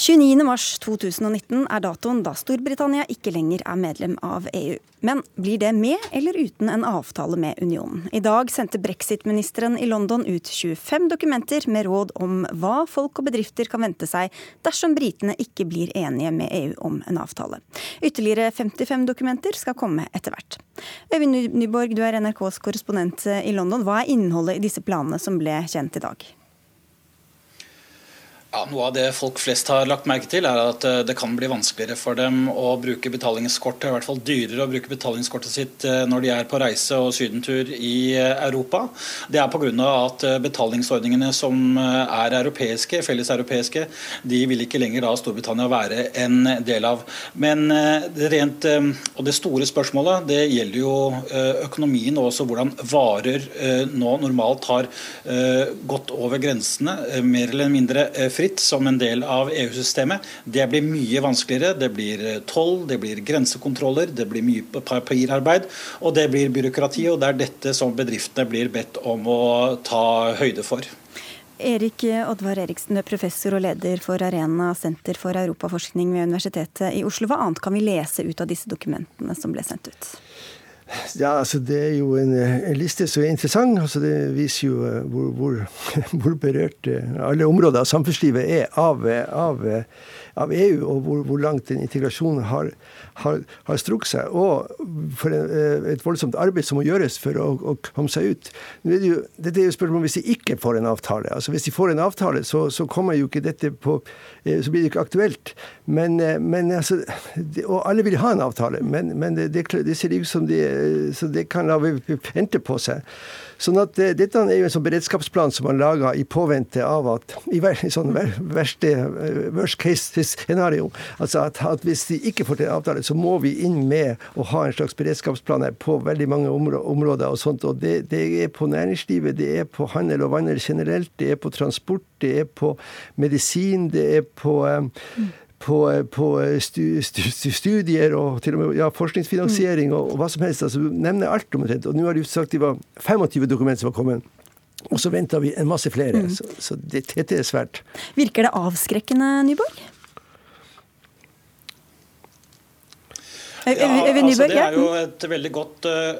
29.3.2019 er datoen da Storbritannia ikke lenger er medlem av EU. Men blir det med eller uten en avtale med unionen? I dag sendte brexit-ministeren i London ut 25 dokumenter med råd om hva folk og bedrifter kan vente seg dersom britene ikke blir enige med EU om en avtale. Ytterligere 55 dokumenter skal komme etter hvert. Øyvind Nyborg, du er NRKs korrespondent i London. Hva er innholdet i disse planene som ble kjent i dag? Ja, Noe av det folk flest har lagt merke til, er at eh, det kan bli vanskeligere for dem å bruke betalingskortet, i hvert fall dyrere å bruke betalingskortet sitt eh, når de er på reise og sydentur i eh, Europa. Det er pga. at betalingsordningene som er europeiske, felles europeiske, de vil ikke lenger da Storbritannia være en del av. Men det rent, og det store spørsmålet det gjelder jo økonomien og også hvordan varer nå normalt har gått over grensene, mer eller mindre fritt fritt som en del av EU-systemet. Det blir mye vanskeligere. Det blir eh, toll, det blir grensekontroller, det blir mye papirarbeid og det blir byråkrati. og Det er dette som bedriftene blir bedt om å ta høyde for. Erik Oddvar Eriksen, professor og leder for Arena senter for europaforskning ved Universitetet i Oslo. Hva annet kan vi lese ut av disse dokumentene som ble sendt ut? Ja, altså Det er jo en, en liste som er interessant. altså Det viser jo eh, hvor, hvor, [LAUGHS] hvor berørt alle områder av samfunnslivet er av, av, av EU, og hvor, hvor, langt den integrasjonen har, har, har strukket seg. Og for en, eh, et voldsomt arbeid som må gjøres for å, å komme seg ut. Nå er det, jo, dette er jo spørsmål hvis de ikke får en avtale. Altså Hvis de får en avtale, så, så kommer jo ikke dette på eh, Så blir det ikke aktuelt. Men, men altså, Og alle vil ha en avtale, men, men det, det, det ser ut som det så det kan la vente på seg. Sånn at uh, Dette er jo en sånn beredskapsplan som man lager i påvente av at I sånn verste worst case scenario. Altså at, at, hvis de ikke får til avtale, så må vi inn med å ha en slags beredskapsplan her på veldig mange områder. og sånt, og det, det er på næringslivet, det er på handel og vandel generelt, det er på transport, det er på medisin, det er på um, på, på studier og til og med ja, forskningsfinansiering og, og, hva som helst. altså Nevner alt omtrent. Og nå har de sagt de var 25 dokumenter som var kommet. Og så venter vi en masse flere. Mm. Så, så dette er svært. Virker det avskrekkende, Nyborg? Ja, altså det er jo et veldig godt uh,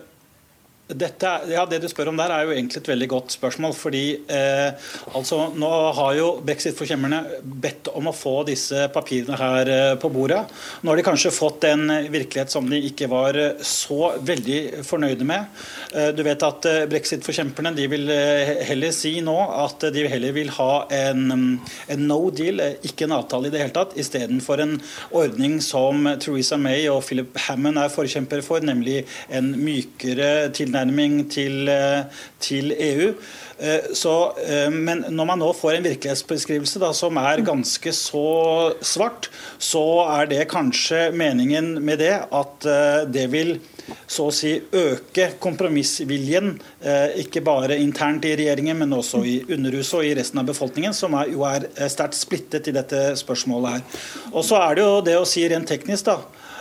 dette, ja, Det du spør om der, er jo egentlig et veldig godt spørsmål. fordi eh, altså, Nå har jo brexit-forkjemperne bedt om å få disse papirene her eh, på bordet. Nå har de kanskje fått en virkelighet som de ikke var eh, så veldig fornøyde med. Eh, du vet at eh, Brexit-forkjemperne de vil eh, heller si nå at de heller vil ha en, en no deal, ikke en avtale i det hele tatt, istedenfor en ordning som Theresa May og Philip Hammond er forkjempere for, nemlig en mykere tilnærming tilnærming til, eh, til EU. Eh, så, eh, men når man nå får en virkelighetsbeskrivelse da, som er ganske så svart, så er det kanskje meningen med det at det vil så å si øke kompromissviljen, ikke bare internt i regjeringen, men også i Underhuset og i resten av befolkningen, som er, jo er sterkt splittet i dette spørsmålet her. Og så er det jo det å si rent teknisk, da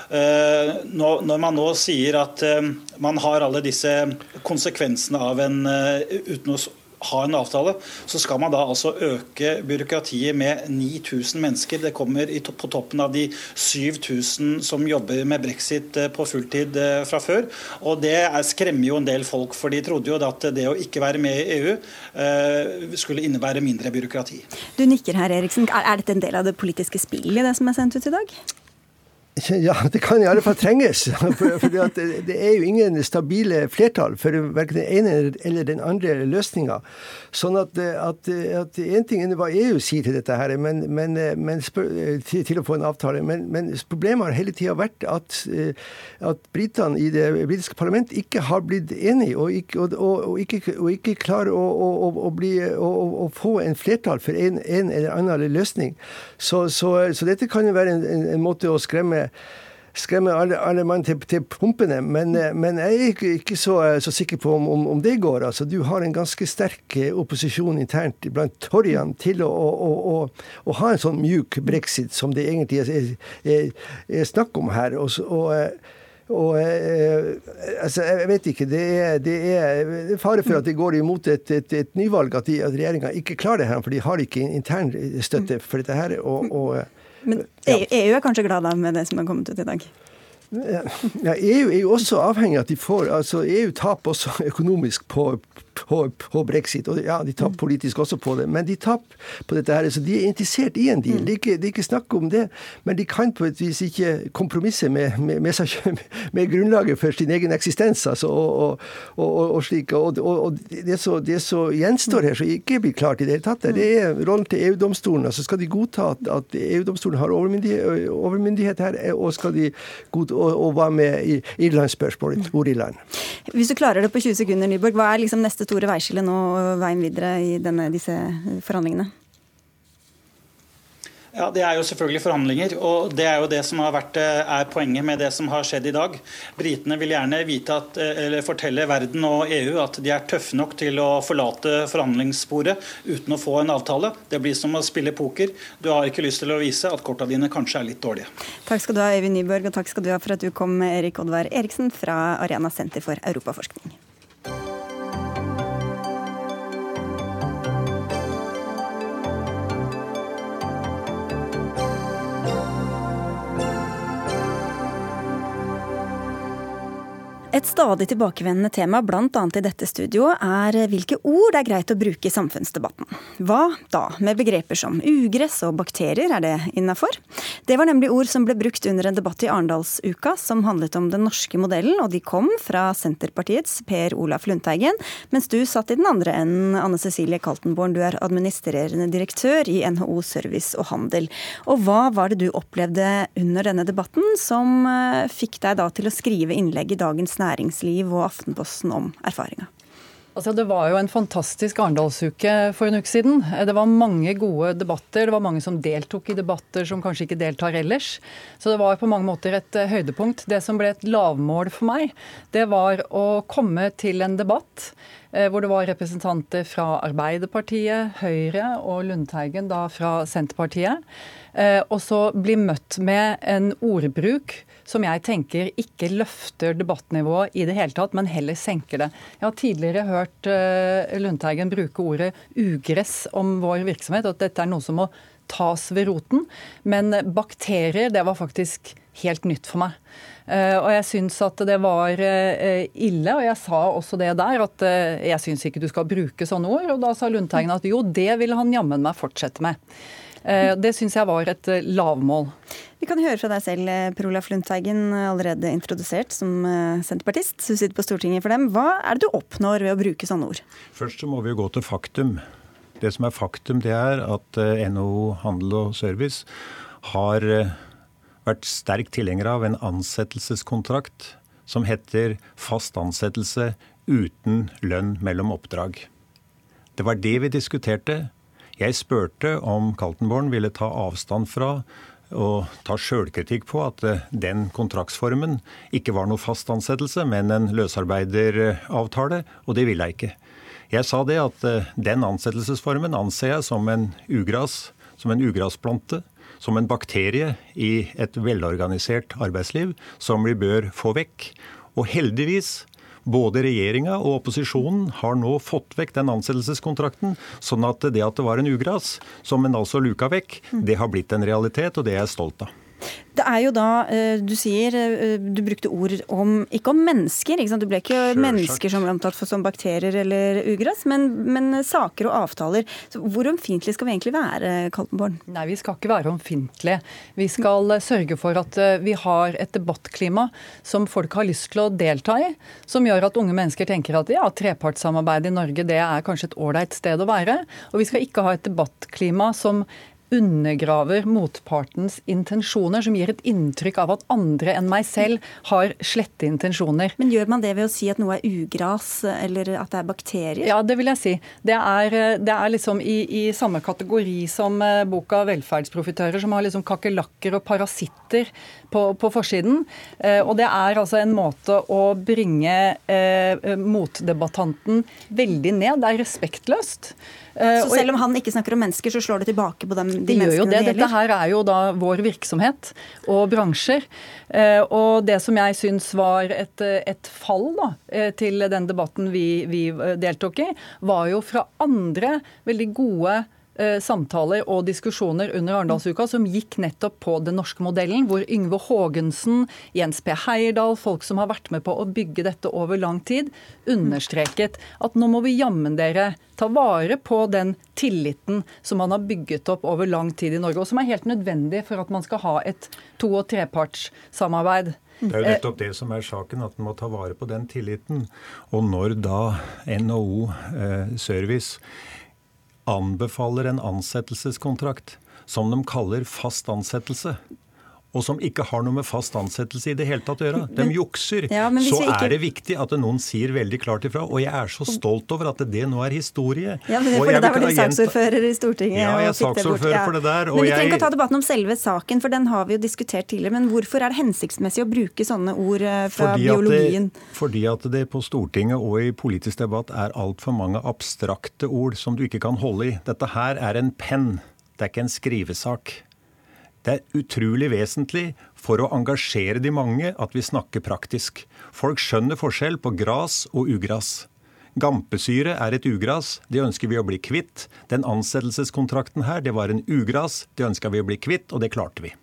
når man nå sier at eh, man har alle disse konsekvensene av en eh, uten å ha en avtale, så skal man da altså øke byråkratiet med 9000 mennesker. Det kommer på toppen av de 7000 som jobber med brexit på fulltid fra før. Og Det skremmer jo en del folk, for de trodde jo at det å ikke være med i EU skulle innebære mindre byråkrati. Du nikker her, Eriksen. Er dette en del av det politiske spillet, det som er sendt ut i dag? [LAUGHS] Ja, det kan i alle fall trenges. [LAUGHS] For, for det, det, er jo ingen stabile flertall for verken den ene eller den andre løsninga. Sånn at, at, at en ting er hva EU sier til dette, her, men, men, men til, til, å få en avtale. Men, men problemet har hele tida vært at, at britene i det britiske parlament ikke har blitt enige, og ikke, og, og ikke, og ikke klarer å, å, å, bli, å, få en flertall for en, en eller annen løsning. Så, så, så dette kan jo være en, en, en måte å skremme skremme alle, alle mann til, til, pumpene. Men, eh, men, jeg er ikke, ikke så, eh, så, sikker på om, om, om, det går. Altså, du har en ganske sterk eh, opposisjon internt blant torjene til å, å, å, å, ha en sånn mjuk brexit som det egentlig er, er, er snakk om her. og, og og eh, altså, jeg vet ikke. Det er, det er, fare for at det går imot et, et, et nyvalg, at, de, at regjeringa ikke klarer det her. For de har ikke intern støtte for dette her. og, og men EU, EU er kanskje glad med det som er kommet ut i dag? Ja, EU er jo også avhengig av at de får altså EU taper også økonomisk på, på, på, brexit. Og ja, de tapte politisk også på det, men de tapte på dette her. Så de er interessert i en deal. Det er ikke, det er ikke snakk om det. Men de kan på et vis ikke kompromisse med, med, med, [LAUGHS] med grunnlaget for sin egen eksistens. Altså, og, og, og, slik. Og, det, så, det som gjenstår her, som ikke blir klart i det hele tatt, det er rollen til EU-domstolen. Altså skal de godta at, at EU-domstolen har overmyndighet, overmyndighet, her, og skal de godta og, og hva med Irlandsspørsmålet? Hvor i land? Hvis du klarer det på 20 sekunder, Nyborg, hva er liksom neste store veiskillet nå veien videre i denne, disse forhandlingene? Ja, Det er jo selvfølgelig forhandlinger. og Det er jo det som har vært, eh, er poenget med det som har skjedd i dag. Britene vil gjerne vite at, eh, eller fortelle verden og EU at de er tøffe nok til å forlate forhandlingssporet uten å få en avtale. Det blir som å spille poker. Du har ikke lyst til å vise at korta dine kanskje er litt dårlige. Takk skal du ha, Øyvind Nyborg, og takk skal du ha for at du kom, Erik Oddvar Eriksen fra Arena senter for europaforskning. Et stadig tilbakevendende tema, bl.a. i dette studioet, er hvilke ord det er greit å bruke i samfunnsdebatten. Hva da med begreper som ugress og bakterier, er det innafor? Det var nemlig ord som ble brukt under en debatt i Arendalsuka som handlet om den norske modellen, og de kom fra Senterpartiets Per Olaf Lundteigen, mens du satt i den andre enden, Anne Cecilie Kaltenborn, du er administrerende direktør i NHO Service og Handel. Og hva var det du opplevde under denne debatten som eh, fikk deg da til å skrive innlegg i Dagens Næringsliv? Næringsliv og Aftenposten om erfaringa? Altså, det var jo en fantastisk Arendalsuke for en uke siden. Det var mange gode debatter. Det var mange som deltok i debatter som kanskje ikke deltar ellers. Så det var på mange måter et eh, høydepunkt. Det som ble et lavmål for meg, det var å komme til en debatt eh, hvor det var representanter fra Arbeiderpartiet, Høyre og Lundteigen da fra Senterpartiet. Eh, og så bli møtt med en ordbruk som jeg tenker ikke løfter debattnivået i det hele tatt, men heller senker det. Jeg har tidligere hørt uh, Lundteigen bruke ordet ugress om vår virksomhet, at dette er noe som må tas ved roten. Men bakterier, det var faktisk helt nytt for meg. Uh, og jeg syns at det var uh, ille, og jeg sa også det der, at jeg syns ikke du skal bruke sånne ord. Og da sa Lundteigen at jo, det vil han jammen meg fortsette med. Det syns jeg var et lavmål. Vi kan høre fra deg selv, eh, Per Olaf Lundteigen, allerede introdusert som eh, senterpartist. Du sitter på Stortinget for dem. Hva er det du oppnår ved å bruke sånne ord? Først så må vi jo gå til faktum. Det som er faktum, det er at eh, NHO Handel og Service har vært sterk tilhenger av en ansettelseskontrakt som heter fast ansettelse uten lønn mellom oppdrag. Det var det vi diskuterte. Jeg spurte om Kaltenborn ville ta avstand fra og ta sjølkritikk på at eh, den kontraktsformen ikke var noe fast ansettelse, men en løsarbeideravtale, og det ville jeg ikke. Jeg sa det at eh, den ansettelsesformen anser jeg som en ugras, som en ugrasplante, som en bakterie i et velorganisert arbeidsliv som vi bør få vekk. Og heldigvis både regjeringa og opposisjonen har nå fått vekk den ansettelseskontrakten, sånn at det at det var en ugras, som en altså luka vekk, det har blitt en realitet, og det er jeg stolt av. Det er jo da eh, du sier eh, Du brukte ord om ikke om mennesker. Ikke du ble ikke Selvsagt. mennesker som ble omtalt for som bakterier eller ugras, men, men, saker og avtaler. Så hvor ømfintlige skal vi egentlig være, Kaltenborn? Nei, vi skal ikke være omfintlige. Vi skal eh, sørge for at vi har et debattklima som folk har lyst til å delta i. Som gjør at unge mennesker tenker at ja, trepartssamarbeid i Norge det er kanskje et ålreit sted å være. Og vi skal ikke ha et debattklima som undergraver motpartens intensjoner, som gir et inntrykk av at andre enn meg selv har slette intensjoner. Men gjør man det ved å si at noe er ugras, eller at det er bakterier? Ja, det vil jeg si. Det er, det er liksom i, i, samme kategori som eh, boka 'Velferdsprofitører', som har liksom kakerlakker og parasitter på, på forsiden. Eh, og det er altså en måte å bringe eh, motdebattanten veldig ned. Det er respektløst. Eh, så selv om han ikke snakker om mennesker, så slår det tilbake på dem, de de menneskene gjør jo det. det Dette her er jo da vår virksomhet og bransjer. Eh, og det som jeg syns var et, et fall da, eh, til den debatten vi, vi deltok i, var jo fra andre veldig gode samtaler og diskusjoner under Arendalsuka som gikk nettopp på den norske modellen, hvor Yngve Haagensen, Jens P. Heierdal, folk som har vært med på å bygge dette over lang tid, understreket at nå må vi jammen dere ta vare på den tilliten som man har bygget opp over lang tid i Norge, og som er helt nødvendig for at man skal ha et to- og trepartssamarbeid. Det er jo nettopp det som er saken, at en må ta vare på den tilliten. Og når da NHO eh, Service anbefaler en ansettelseskontrakt som de kaller fast ansettelse, og som ikke har noe med fast ansettelse i det hele tatt å gjøre. De jukser. Ja, så ikke... er det viktig at noen sier veldig klart ifra. Og jeg er så stolt over at det nå er historie. Ja, men det, for det der var du saksordfører i Stortinget. Ja, jeg er saksordfører ja. for det der. men vi trenger ikke å ta debatten om selve saken, for den har vi jo diskutert tidligere. Men hvorfor er det hensiktsmessig å bruke sånne ord eh, fra fordi biologien? Det, fordi at det på Stortinget og i politisk debatt er altfor mange abstrakte ord som du ikke kan holde i. Dette her er en penn, det er ikke en skrivesak. Det er utrolig vesentlig for å engasjere de mange at vi snakker praktisk. Folk skjønner forskjell på gras og ugras. Gampesyre er et ugras, det ønsker vi å bli kvitt. Den ansettelseskontrakten her, det var en ugras, det ønska vi å bli kvitt, og det klarte vi.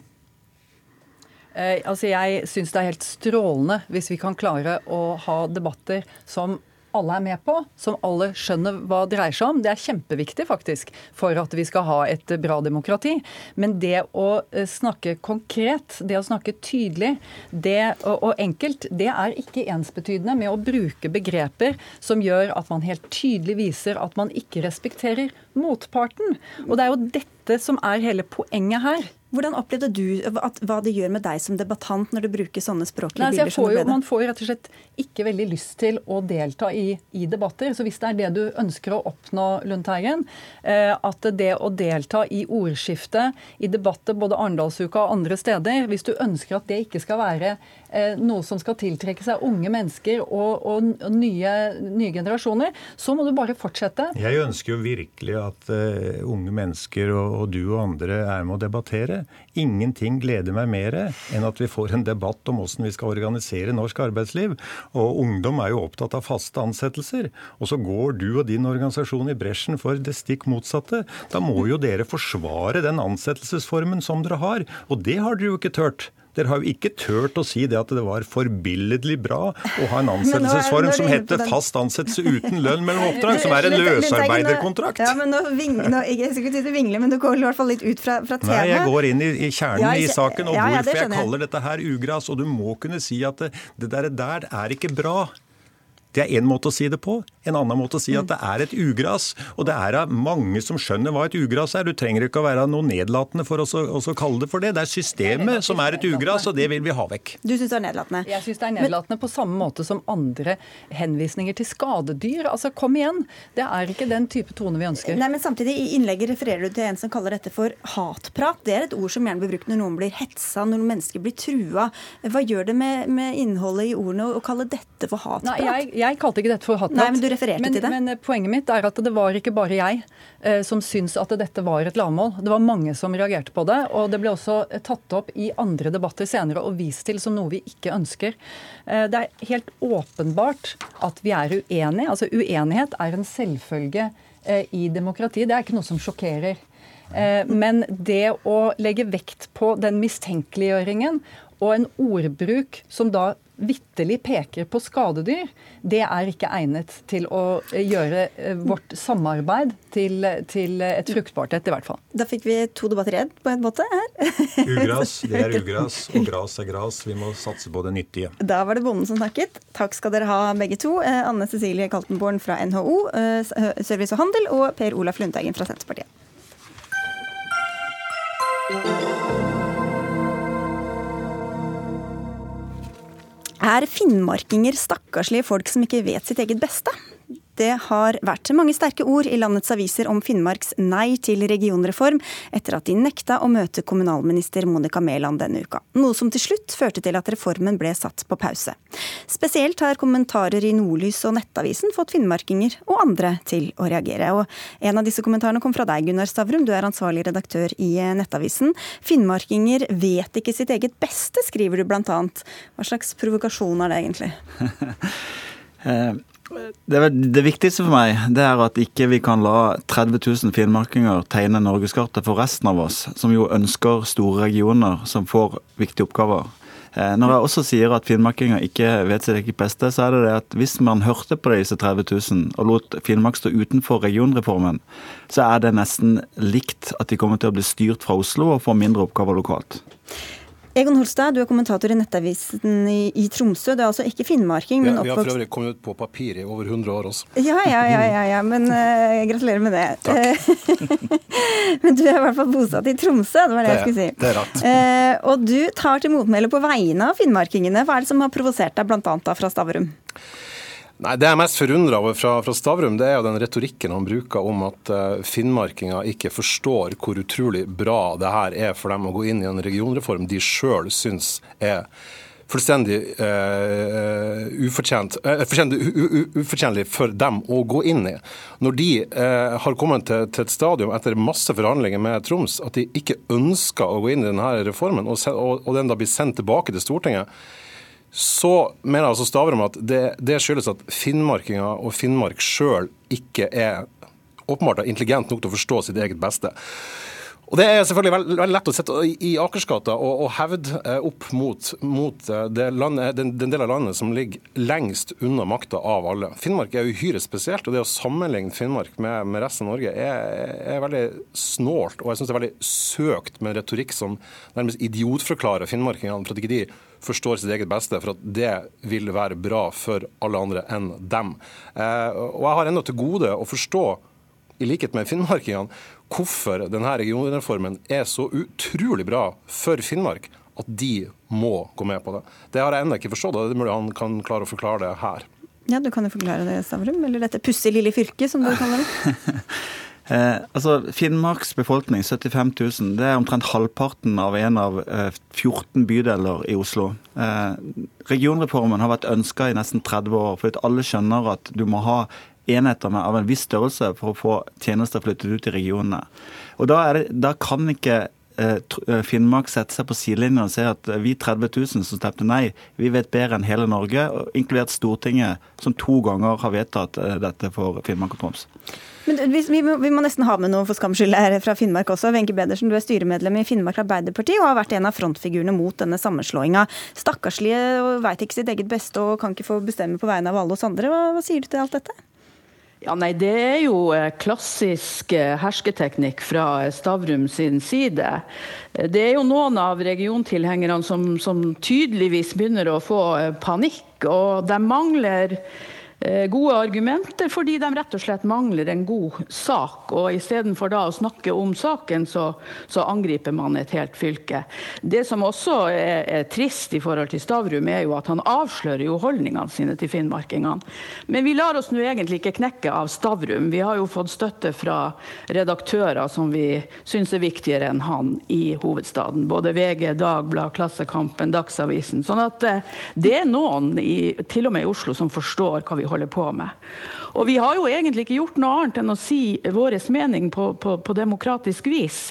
Eh, altså jeg syns det er helt strålende hvis vi kan klare å ha debatter som alle er med på, som alle skjønner hva det dreier seg om. Det er kjempeviktig faktisk for at vi skal ha et bra demokrati. Men det å eh, snakke konkret, det å snakke tydelig det, og, enkelt, det er ikke ensbetydende med å bruke begreper som gjør at man helt tydelig viser at man ikke respekterer motparten. Og det er jo dette som er hele poenget her. Hvordan opplevde du at, hva det gjør med deg som debattant når du bruker sånne språklige Nei, altså bilder? jo, man får jo rett og slett ikke veldig lyst til å delta i, i debatter. Så hvis det er det du ønsker å oppnå, Lundteigen, eh, at det å delta i ordskiftet, i debatter både Arendalsuka og andre steder, hvis du ønsker at det ikke skal være eh, noe som skal tiltrekke seg unge mennesker og, og, og nye, nye, generasjoner, så må du bare fortsette. Jeg ønsker jo virkelig at uh, unge mennesker og, og, du og andre er med å debattere. Ingenting gleder meg mer enn at vi får en debatt om hvordan vi skal organisere norsk arbeidsliv. Og ungdom er jo opptatt av faste ansettelser. Og så går du og din organisasjon i bresjen for det stikk motsatte. Da må jo dere forsvare den ansettelsesformen som dere har. Og det har dere jo ikke tørt. Dere har jo ikke turt å si det at det var forbilledlig bra å ha en ansettelsesform som heter fast ansettelse uten lønn mellom [LAUGHS] oppdrag, som er en løsarbeiderkontrakt. Ja, men nå, ving, nå Jeg skal ikke si vingle, men du går i hvert fall litt ut fra, fra temaet. Nei, jeg går inn i, i kjernen ja, i saken, og ja, ja, hvorfor jeg kaller dette her ugras. Og du må kunne si at det, det der, der er ikke bra. Det er én måte å si det på. En annen måte å si at det er et ugras. Og det er mange som skjønner hva et ugras er. Du trenger ikke å være noe nedlatende for å kalle det for det. Det er systemet som er et ugras, og det vil vi ha vekk. Du syns det er nedlatende? Jeg syns det er nedlatende på samme måte som andre henvisninger til skadedyr. Altså, kom igjen. Det er ikke den type tone vi ønsker. Nei, men samtidig, i innlegget refererer du til en som kaller dette for hatprat. Det er et ord som gjerne blir brukt når noen blir hetsa, når mennesker blir trua. Hva gjør det med, med innholdet i ordene å kalle dette for hatprat? Nei, jeg, jeg jeg kalte ikke dette for hatprat. Nei, Men du refererte men, til det. Men poenget mitt er at det var ikke bare jeg eh, som syntes at dette var et lavmål. Det var mange som reagerte på det. Og det ble også eh, tatt opp i andre debatter senere og vist til som noe vi ikke ønsker. Eh, det er helt åpenbart at vi er uenige. Altså uenighet er en selvfølge eh, i demokratiet. Det er ikke noe som sjokkerer. Eh, men det å legge vekt på den mistenkeliggjøringen og en ordbruk som da vitterlig peker på skadedyr, det er ikke egnet til å eh, gjøre eh, vårt samarbeid til, til et fruktbart et, i hvert fall. Da fikk vi to debatter igjen, på en måte her. ugras, [LAUGHS] det er ugras, og gras er gras. Vi må satse på det nyttige. Da var det bonden som snakket. Takk skal dere ha begge to. Eh, Anne Cecilie Kaltenborn fra NHO Service og Handel og Per Olaf Lundteigen fra Senterpartiet. Er finnmarkinger stakkarslige folk som ikke vet sitt eget beste? Det har vært mange sterke ord i landets aviser om Finnmarks nei til regionreform, etter at de nekta å møte kommunalminister Monica Mæland denne uka. Noe som til slutt førte til at reformen ble satt på pause. Spesielt har kommentarer i Nordlys og Nettavisen fått finnmarkinger og andre til å reagere. Og en av disse kommentarene kom fra deg, Gunnar Stavrum. Du er ansvarlig redaktør i Nettavisen. Finnmarkinger vet ikke sitt eget beste, skriver du blant annet. Hva slags provokasjon er det egentlig? [LAUGHS] [LAUGHS] Det, det, viktigste for meg det er at ikke vi kan la 30 000 finnmarkinger tegne norgeskartet for resten av oss, som jo ønsker store regioner som får viktige oppgaver. Eh, når jeg også sier at finnmarkinger ikke vet sitt eget beste, så er det det at hvis man hørte på disse 30 000 og lot Finnmark stå utenfor regionreformen, så er det nesten likt at de kommer til å bli styrt fra Oslo og få mindre oppgaver lokalt. Egon Holstad, du er kommentator i Nettavisen i, i Tromsø. Du er altså ikke finnmarking, men oppvokst Vi har for øvrig kommet ut på papir i over 100 år også. Ja, ja, ja, ja, ja men uh, gratulerer med det. Takk. [LAUGHS] men du er i hvert fall bosatt i Tromsø, det var det, det jeg skulle si. Det er rart. Uh, og du tar til motmæle på vegne av finnmarkingene. Hva er det som har provosert deg, bl.a. fra Stavrum? Nei, Det jeg er mest forundra over fra, fra, Stavrum, det er jo den retorikken han bruker om at uh, finnmarkinger ikke forstår hvor utrolig bra det her er for dem å gå inn i en regionreform de sjøl syns er fullstendig uh, ufortjent, uh, ufortjentlig for dem å gå inn i. Når de uh, har kommet til, til, et stadium etter masse forhandlinger med Troms at de ikke ønsker å gå inn i denne reformen, og, og, og den da blir sendt tilbake til Stortinget, så mener altså Stavrum at det, det skyldes at finnmarkinga og Finnmark sjøl ikke er åpenbart intelligent nok til å forstå sitt eget beste. Og Det er selvfølgelig veldig, veldig lett å sette i Akersgata og, og hevde eh, opp mot, mot eh, landet, den, den del av landet som ligger lengst unna makta av alle. Finnmark er uhyre spesielt, og det å sammenligne Finnmark med, med resten av Norge er, er, veldig snålt. Og jeg syns det er veldig søkt med retorikk som nærmest idiotforklarer finnmarkingene for at ikke de forstår sitt eget beste, for at det vil være bra for alle andre enn dem. Eh, og jeg har ennå til gode å forstå i likhet med finnmarkingene, hvorfor denne regionreformen er så utrolig bra for Finnmark at de må gå med på det. Det har jeg ennå ikke forstått, og det er mulig han kan klare å forklare det her. Ja, Du kan jo forklare det, Stavrum. Eller dette pussige lille fylket, som du kaller det. [LAUGHS] Eh, altså, Finnmarks befolkning, 75 000, det er omtrent halvparten av en av eh, 14 bydeler i Oslo. Eh, regionreformen har vært ønska i nesten 30 år, fordi alle skjønner at du må ha enheter med, av en viss størrelse for å få tjenester flyttet ut i regionene. Og Da, det, da kan ikke Eh, eh, Finnmark setter seg på sidelinjen og si at vi 30 000 som stemte nei, vi vet bedre enn hele Norge, inkludert Stortinget, som to ganger har vedtatt eh, dette for Finnmark og Troms. Men vi, vi, vi, må, nesten ha med noe for skams skyld her fra Finnmark også. Wenche Bedersen, du er styremedlem i Finnmark Arbeiderparti og har vært en av frontfigurene mot denne sammenslåinga. Stakkarslige og veit ikke sitt eget beste og kan ikke få bestemme på vegne av alle oss andre. Hva, hva sier du til alt dette? Ja, nei, Det er jo eh, klassisk eh, hersketeknikk fra Stavrum sin side. Eh, det er jo noen av regiontilhengerne som, som tydeligvis begynner å få panikk. Og de mangler gode argumenter, fordi de rett og slett mangler en god sak. Og istedenfor da å snakke om saken, så, så, angriper man et helt fylke. Det som også er, er, trist i forhold til Stavrum, er jo at han avslører jo holdningene sine til finnmarkingene. Men vi lar oss nå egentlig ikke knekke av Stavrum. Vi har jo fått støtte fra redaktører som vi syns er viktigere enn han i hovedstaden. Både VG, Dagblad, Klassekampen, Dagsavisen. Sånn at eh, det er noen, i, til og med i Oslo, som forstår hva vi holder på med. Og vi har jo egentlig ikke gjort noe annet enn å si vår mening på, på, på, demokratisk vis.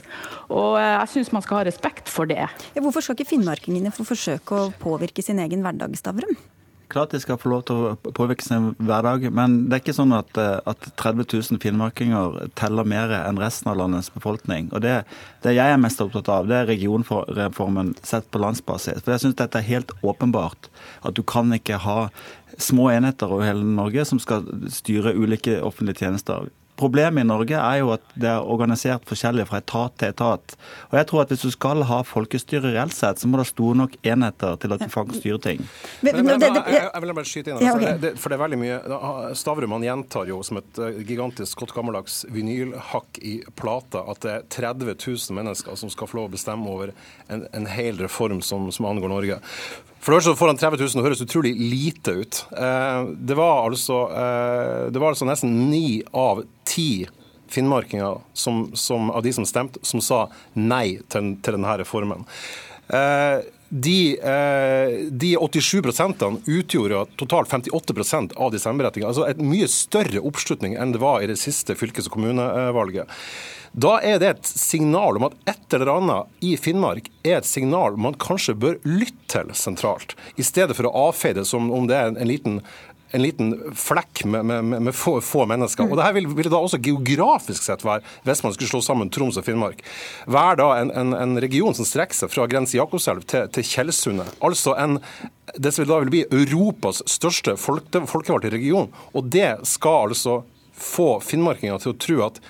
Og eh, jeg syns man skal ha respekt for det. Ja, hvorfor skal ikke finnmarkingene få forsøke å påvirke sin egen hverdag, Stavrum? Klart de skal få lov til å påvirke sin hverdag, men det er ikke sånn at, eh, at 30 000 finnmarkinger teller mer enn resten av landets befolkning. Og det, det jeg er mest opptatt av, det er regionreformen sett på landsbasis. For jeg syns dette er helt åpenbart. At du kan ikke ha små enheter over hele Norge som skal styre ulike offentlige tjenester. Problemet i Norge er jo at det er organisert forskjellig fra etat til etat. Og jeg tror at Hvis du skal ha folkestyre reelt sett, så må det store nok enheter til at du faktisk styrer ting. Men, men, jeg, jeg, vil bare skyte inn, altså, ja, okay. det, for det er veldig mye Stavrum han gjentar jo som et eh, gigantisk godt gammeldags vinylhakk i plata at det er 30 000 mennesker som skal få lov å bestemme over en, en hel reform som, som angår Norge. For det første får han 30 000 og høres utrolig lite ut. Eh, det var altså, eh, det var altså nesten ni av ti finnmarkinger som, som, av de som stemte, som sa nei til, til denne reformen. Eh, de, de 87% utgjorde totalt 58% av de stemmeberettigede. Altså et mye større oppslutning enn det var i det siste fylkes- og kommunevalget. Da er det et signal om at et eller annet i Finnmark er et signal man kanskje bør lytte til sentralt, i stedet for å avfeie det som om det er en liten en liten flekk med, med, med få, få, mennesker. Og det her vil, vil, da også geografisk sett være, hvis man skulle slå sammen Troms og Finnmark, være da en, en, en region som strekker seg fra grense Jakobselv til, til Tjeldsundet. Altså en, det som da vil bli Europas største folkevalgte region. Og det skal altså få finnmarkinger til å tro at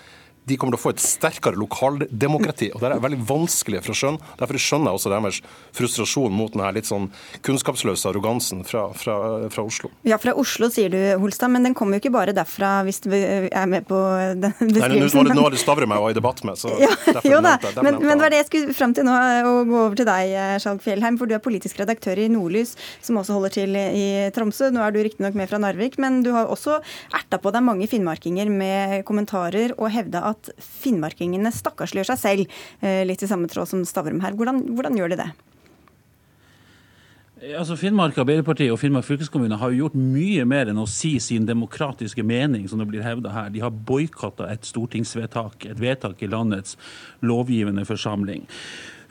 de kommer til å få et sterkere lokaldemokrati. og Det er veldig vanskelig for å skjønne. Derfor skjønner jeg også deres frustrasjon mot denne litt sånn kunnskapsløse arrogansen fra, fra, fra, Oslo. Ja, fra Oslo sier du, Holstad, men den kommer jo ikke bare derfra, hvis du er med på den beskrivelsen. Nei, nå har du Stavrum meg var i debatt med, så ja, [LAUGHS] Jo da, men, men, det var det jeg skulle fram til nå, å gå over til deg, Skjalg Fjellheim. For du er politisk redaktør i Nordlys, som også holder til i Tromsø. Nå er du riktignok med fra Narvik, men du har også erta på deg mange finnmarkinger med kommentarer og hevda at at finnmarkingene stakkarsliggjør seg selv, eh, litt i samme tråd som Stavrum her. Hvordan, hvordan gjør de det? Altså Finnmark Arbeiderparti og Finnmark fylkeskommune har jo gjort mye mer enn å si sin demokratiske mening, som det blir hevda her. De har boikotta et stortingsvedtak, et vedtak i landets lovgivende forsamling.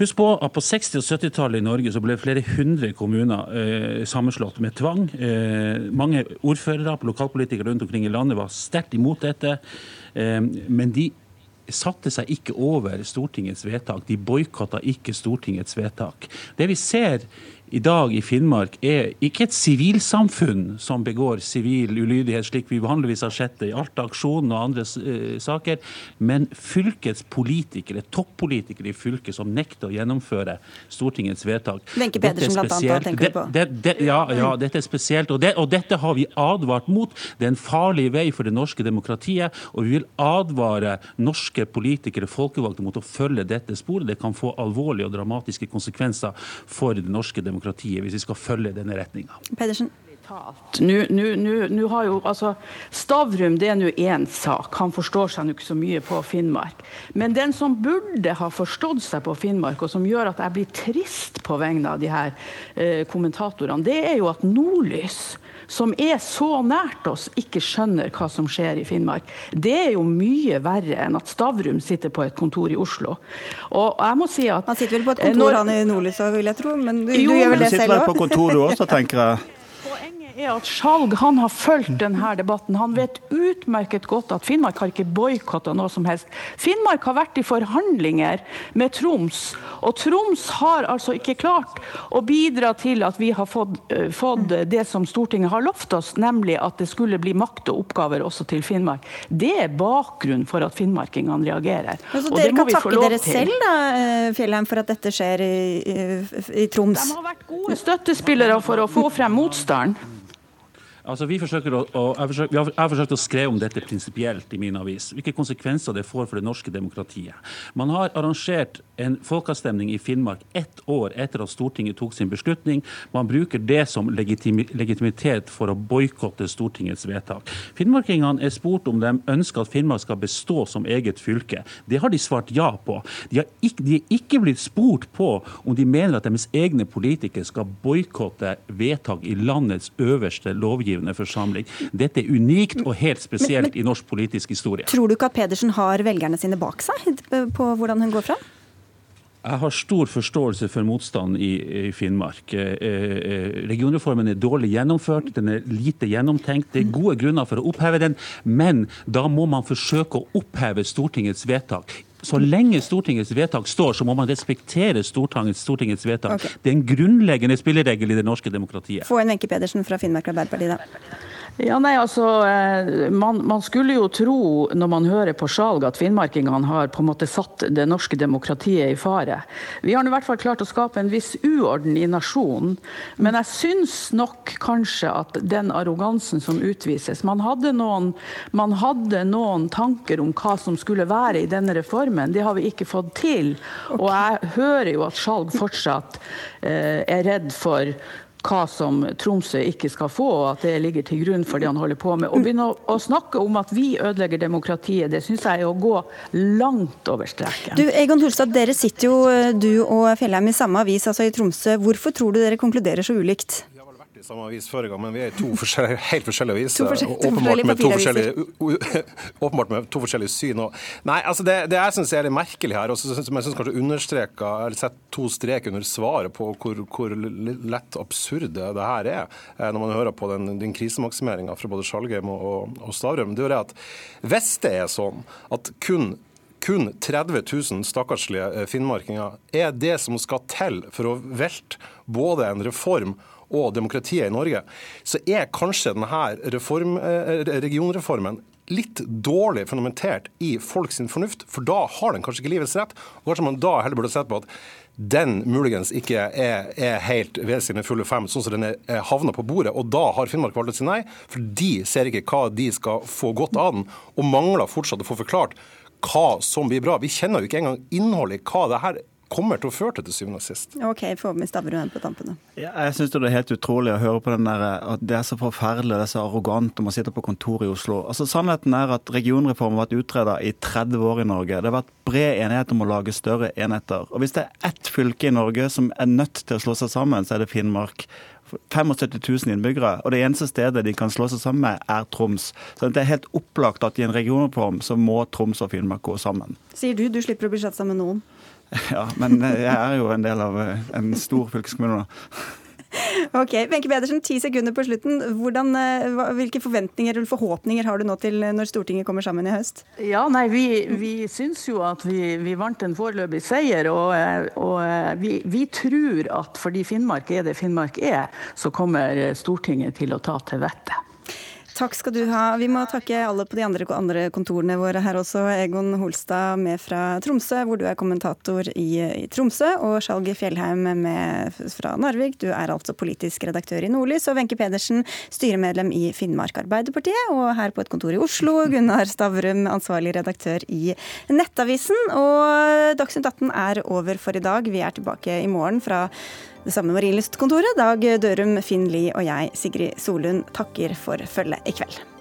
Husk på at på 60- og 70-tallet i Norge så ble flere hundre kommuner eh, sammenslått med tvang. Eh, mange ordførere, lokalpolitikere rundt omkring i landet var sterkt imot dette. Eh, men de satte seg ikke over Stortingets vedtak. De boikotta ikke Stortingets vedtak. Det vi ser i dag i Finnmark er ikke et sivilsamfunn som begår sivil ulydighet, slik vi vanligvis har sett det i Alta-aksjonen og andre uh, saker, men fylkets politikere, toppolitikere i fylket, som nekter å gjennomføre Stortingets vedtak. Wenche Pedersen annet, tenker du på? Det, det, ja, ja, dette er spesielt. Og, det, og dette har vi advart mot. Det er en farlig vei for det norske demokratiet, og vi vil advare norske politikere, folkevalgte, mot å følge dette sporet. Det kan få alvorlige og dramatiske konsekvenser for det norske demokratiet hvis vi skal følge denne retninga. Pedersen. Nå har jo, altså, Stavrum det er nå én sak, han forstår seg ikke så mye på Finnmark. Men den som burde ha forstått seg på Finnmark, og som gjør at jeg blir trist på vegne av de her eh, kommentatorene, det er jo at Nordlys som er så nært oss, ikke skjønner hva som skjer i Finnmark. Det er jo mye verre enn at Stavrum sitter på et kontor i Oslo. Og jeg må si at... Han sitter vel på et kontor, når, han i Nordlysa, vil jeg tro, men du, jo, du gjør vel det selv òg? Du sitter vel på kontor du også, tenker jeg er at Skjalg han har fulgt denne debatten. Han vet utmerket godt at Finnmark har ikke boikotta noe som helst. Finnmark har vært i forhandlinger med Troms, og Troms har altså ikke klart å bidra til at vi har fått, uh, fått det som Stortinget har lovt oss, nemlig at det skulle bli makt og oppgaver også til Finnmark. Det er bakgrunnen for at finnmarkingene reagerer. Men så dere kan takke dere selv da, eh, Fjellheim, for at dette skjer i, i, i Troms? De har vært gode støttespillere for å få frem motstanden. Altså, vi, forsøker å, jeg, forsøker, jeg har forsøkt å skrive om dette prinsipielt i min avis. Hvilke konsekvenser det får for det norske demokratiet. Man har arrangert en folkeavstemning i Finnmark ett år etter at Stortinget tok sin beslutning. Man bruker det som legitimitet for å boikotte Stortingets vedtak. Finnmarkingene er spurt om de ønsker at Finnmark skal bestå som eget fylke. Det har de svart ja på. De, ikke, de er ikke blitt spurt på om de mener at deres egne politikere skal boikotte vedtak i landets øverste lovgivning lovgivende forsamling. Dette er unikt og helt spesielt men, men, i norsk politisk historie. Tror du ikke at Pedersen har velgerne sine bak seg på hvordan hun går fram? Jeg har stor forståelse for motstand i, i Finnmark. Eh, eh, regionreformen er dårlig gjennomført, den er lite gjennomtenkt. Det er gode grunner for å oppheve den, men da må man forsøke å oppheve Stortingets vedtak. Så lenge Stortingets vedtak står, så må man respektere Stortingets, Stortingets vedtak. Okay. Det er en grunnleggende spilleregel i det norske demokratiet. Få en Wenche Pedersen fra Finnmark Arbeiderparti, da. Ja, nei, altså, eh, man, man, skulle jo tro når man hører på Skjalg at finnmarkingene har på en måte satt det norske demokratiet i fare. Vi har i hvert fall klart å skape en viss uorden i nasjonen. Men jeg syns nok kanskje at den arrogansen som utvises Man hadde noen, man hadde noen tanker om hva som skulle være i denne reformen. Det har vi ikke fått til. Og jeg hører jo at Skjalg fortsatt eh, er redd for hva som Tromsø ikke skal få, og at det ligger til grunn for det han holder på med. Å begynne å snakke om at vi ødelegger demokratiet, det syns jeg er å gå langt over streken. Du, Egon Holstad, dere sitter jo, du og Fjellheim, i samme avis, altså i Tromsø. Hvorfor tror du dere konkluderer så ulikt? Samme avis forrige gang, men vi er i to forskjellige, [LAUGHS] helt forskjellige aviser. åpenbart, med to forskjellige, [LAUGHS] åpenbart med to forskjellige syn. Og, nei, altså det, det jeg syns er litt merkelig her, og som jeg syns kanskje understreker, eller setter to strek under svaret på hvor, hvor lett absurd det her er, eh, når man hører på den, den krisemaksimeringa fra både Skjalgheim og, og Stavrum. Det er at hvis det er sånn at kun kun 30 000 stakkarslige eh, finnmarkinger er det som skal til for å velte både en reform og demokratiet i Norge, så er kanskje denne reform, eh, regionreformen litt dårlig fundamentert i folks fornuft, for da har den kanskje ikke livets rett. og Kanskje man da heller burde sett på at den muligens ikke er, er helt ved sine fulle fem, sånn som den er havna på bordet. Og da har Finnmark valgt å si nei, for de ser ikke hva de skal få godt av den, og mangler fortsatt å få forklart hva som blir bra. Vi kjenner jo ikke engang innholdet i hva det her kommer til å føre til til syvende og sist. Ok, få med Stavrum på tampene. Ja, jeg syns det er helt utrolig å høre på den der, at det er så forferdelig, det er så arrogant om å sitte på kontor i Oslo. Altså Sannheten er at regionreformen har vært utreda i 30 år i Norge. Det har vært bred enighet om å lage større enheter. Og Hvis det er ett fylke i Norge som er nødt til å slå seg sammen, så er det Finnmark. 75 000 innbyggere, og det eneste stedet de kan slå seg sammen med, er Troms. Så det er helt opplagt at i en regionreform så må Troms og Finnmark gå sammen. Sier du, du slipper å bli satt sammen med noen? [LAUGHS] Ja, men jeg er jo en del av eh, en stor fylkeskommune, da. [LAUGHS] Ok, Wenche Pedersen, ti sekunder på slutten. Hvordan, eh, hvilke forventninger eller forhåpninger har du nå til når Stortinget kommer sammen i høst? Ja, nei, Vi, vi syns jo at vi, vi vant en foreløpig seier. Og, og vi, vi, tror at fordi Finnmark er det Finnmark er, så kommer Stortinget til å ta til vettet. Takk skal du ha. Vi må takke alle på de andre, andre kontorene våre her også. Egon Holstad med fra Tromsø, hvor du er kommentator i, i Tromsø. Og Skjalg Fjellheim med fra Narvik, du er altså politisk redaktør i Nordlys. Og Wenche Pedersen, styremedlem i Finnmark Arbeiderpartiet. Og her på et kontor i Oslo, Gunnar Stavrum, ansvarlig redaktør i Nettavisen. Og Dagsnytt 18 er over for i dag. Vi er tilbake i morgen fra det samme Marienlystkontoret. Dag Dørum, Finn Lie og jeg, Sigrid Solund, takker for følget i kveld.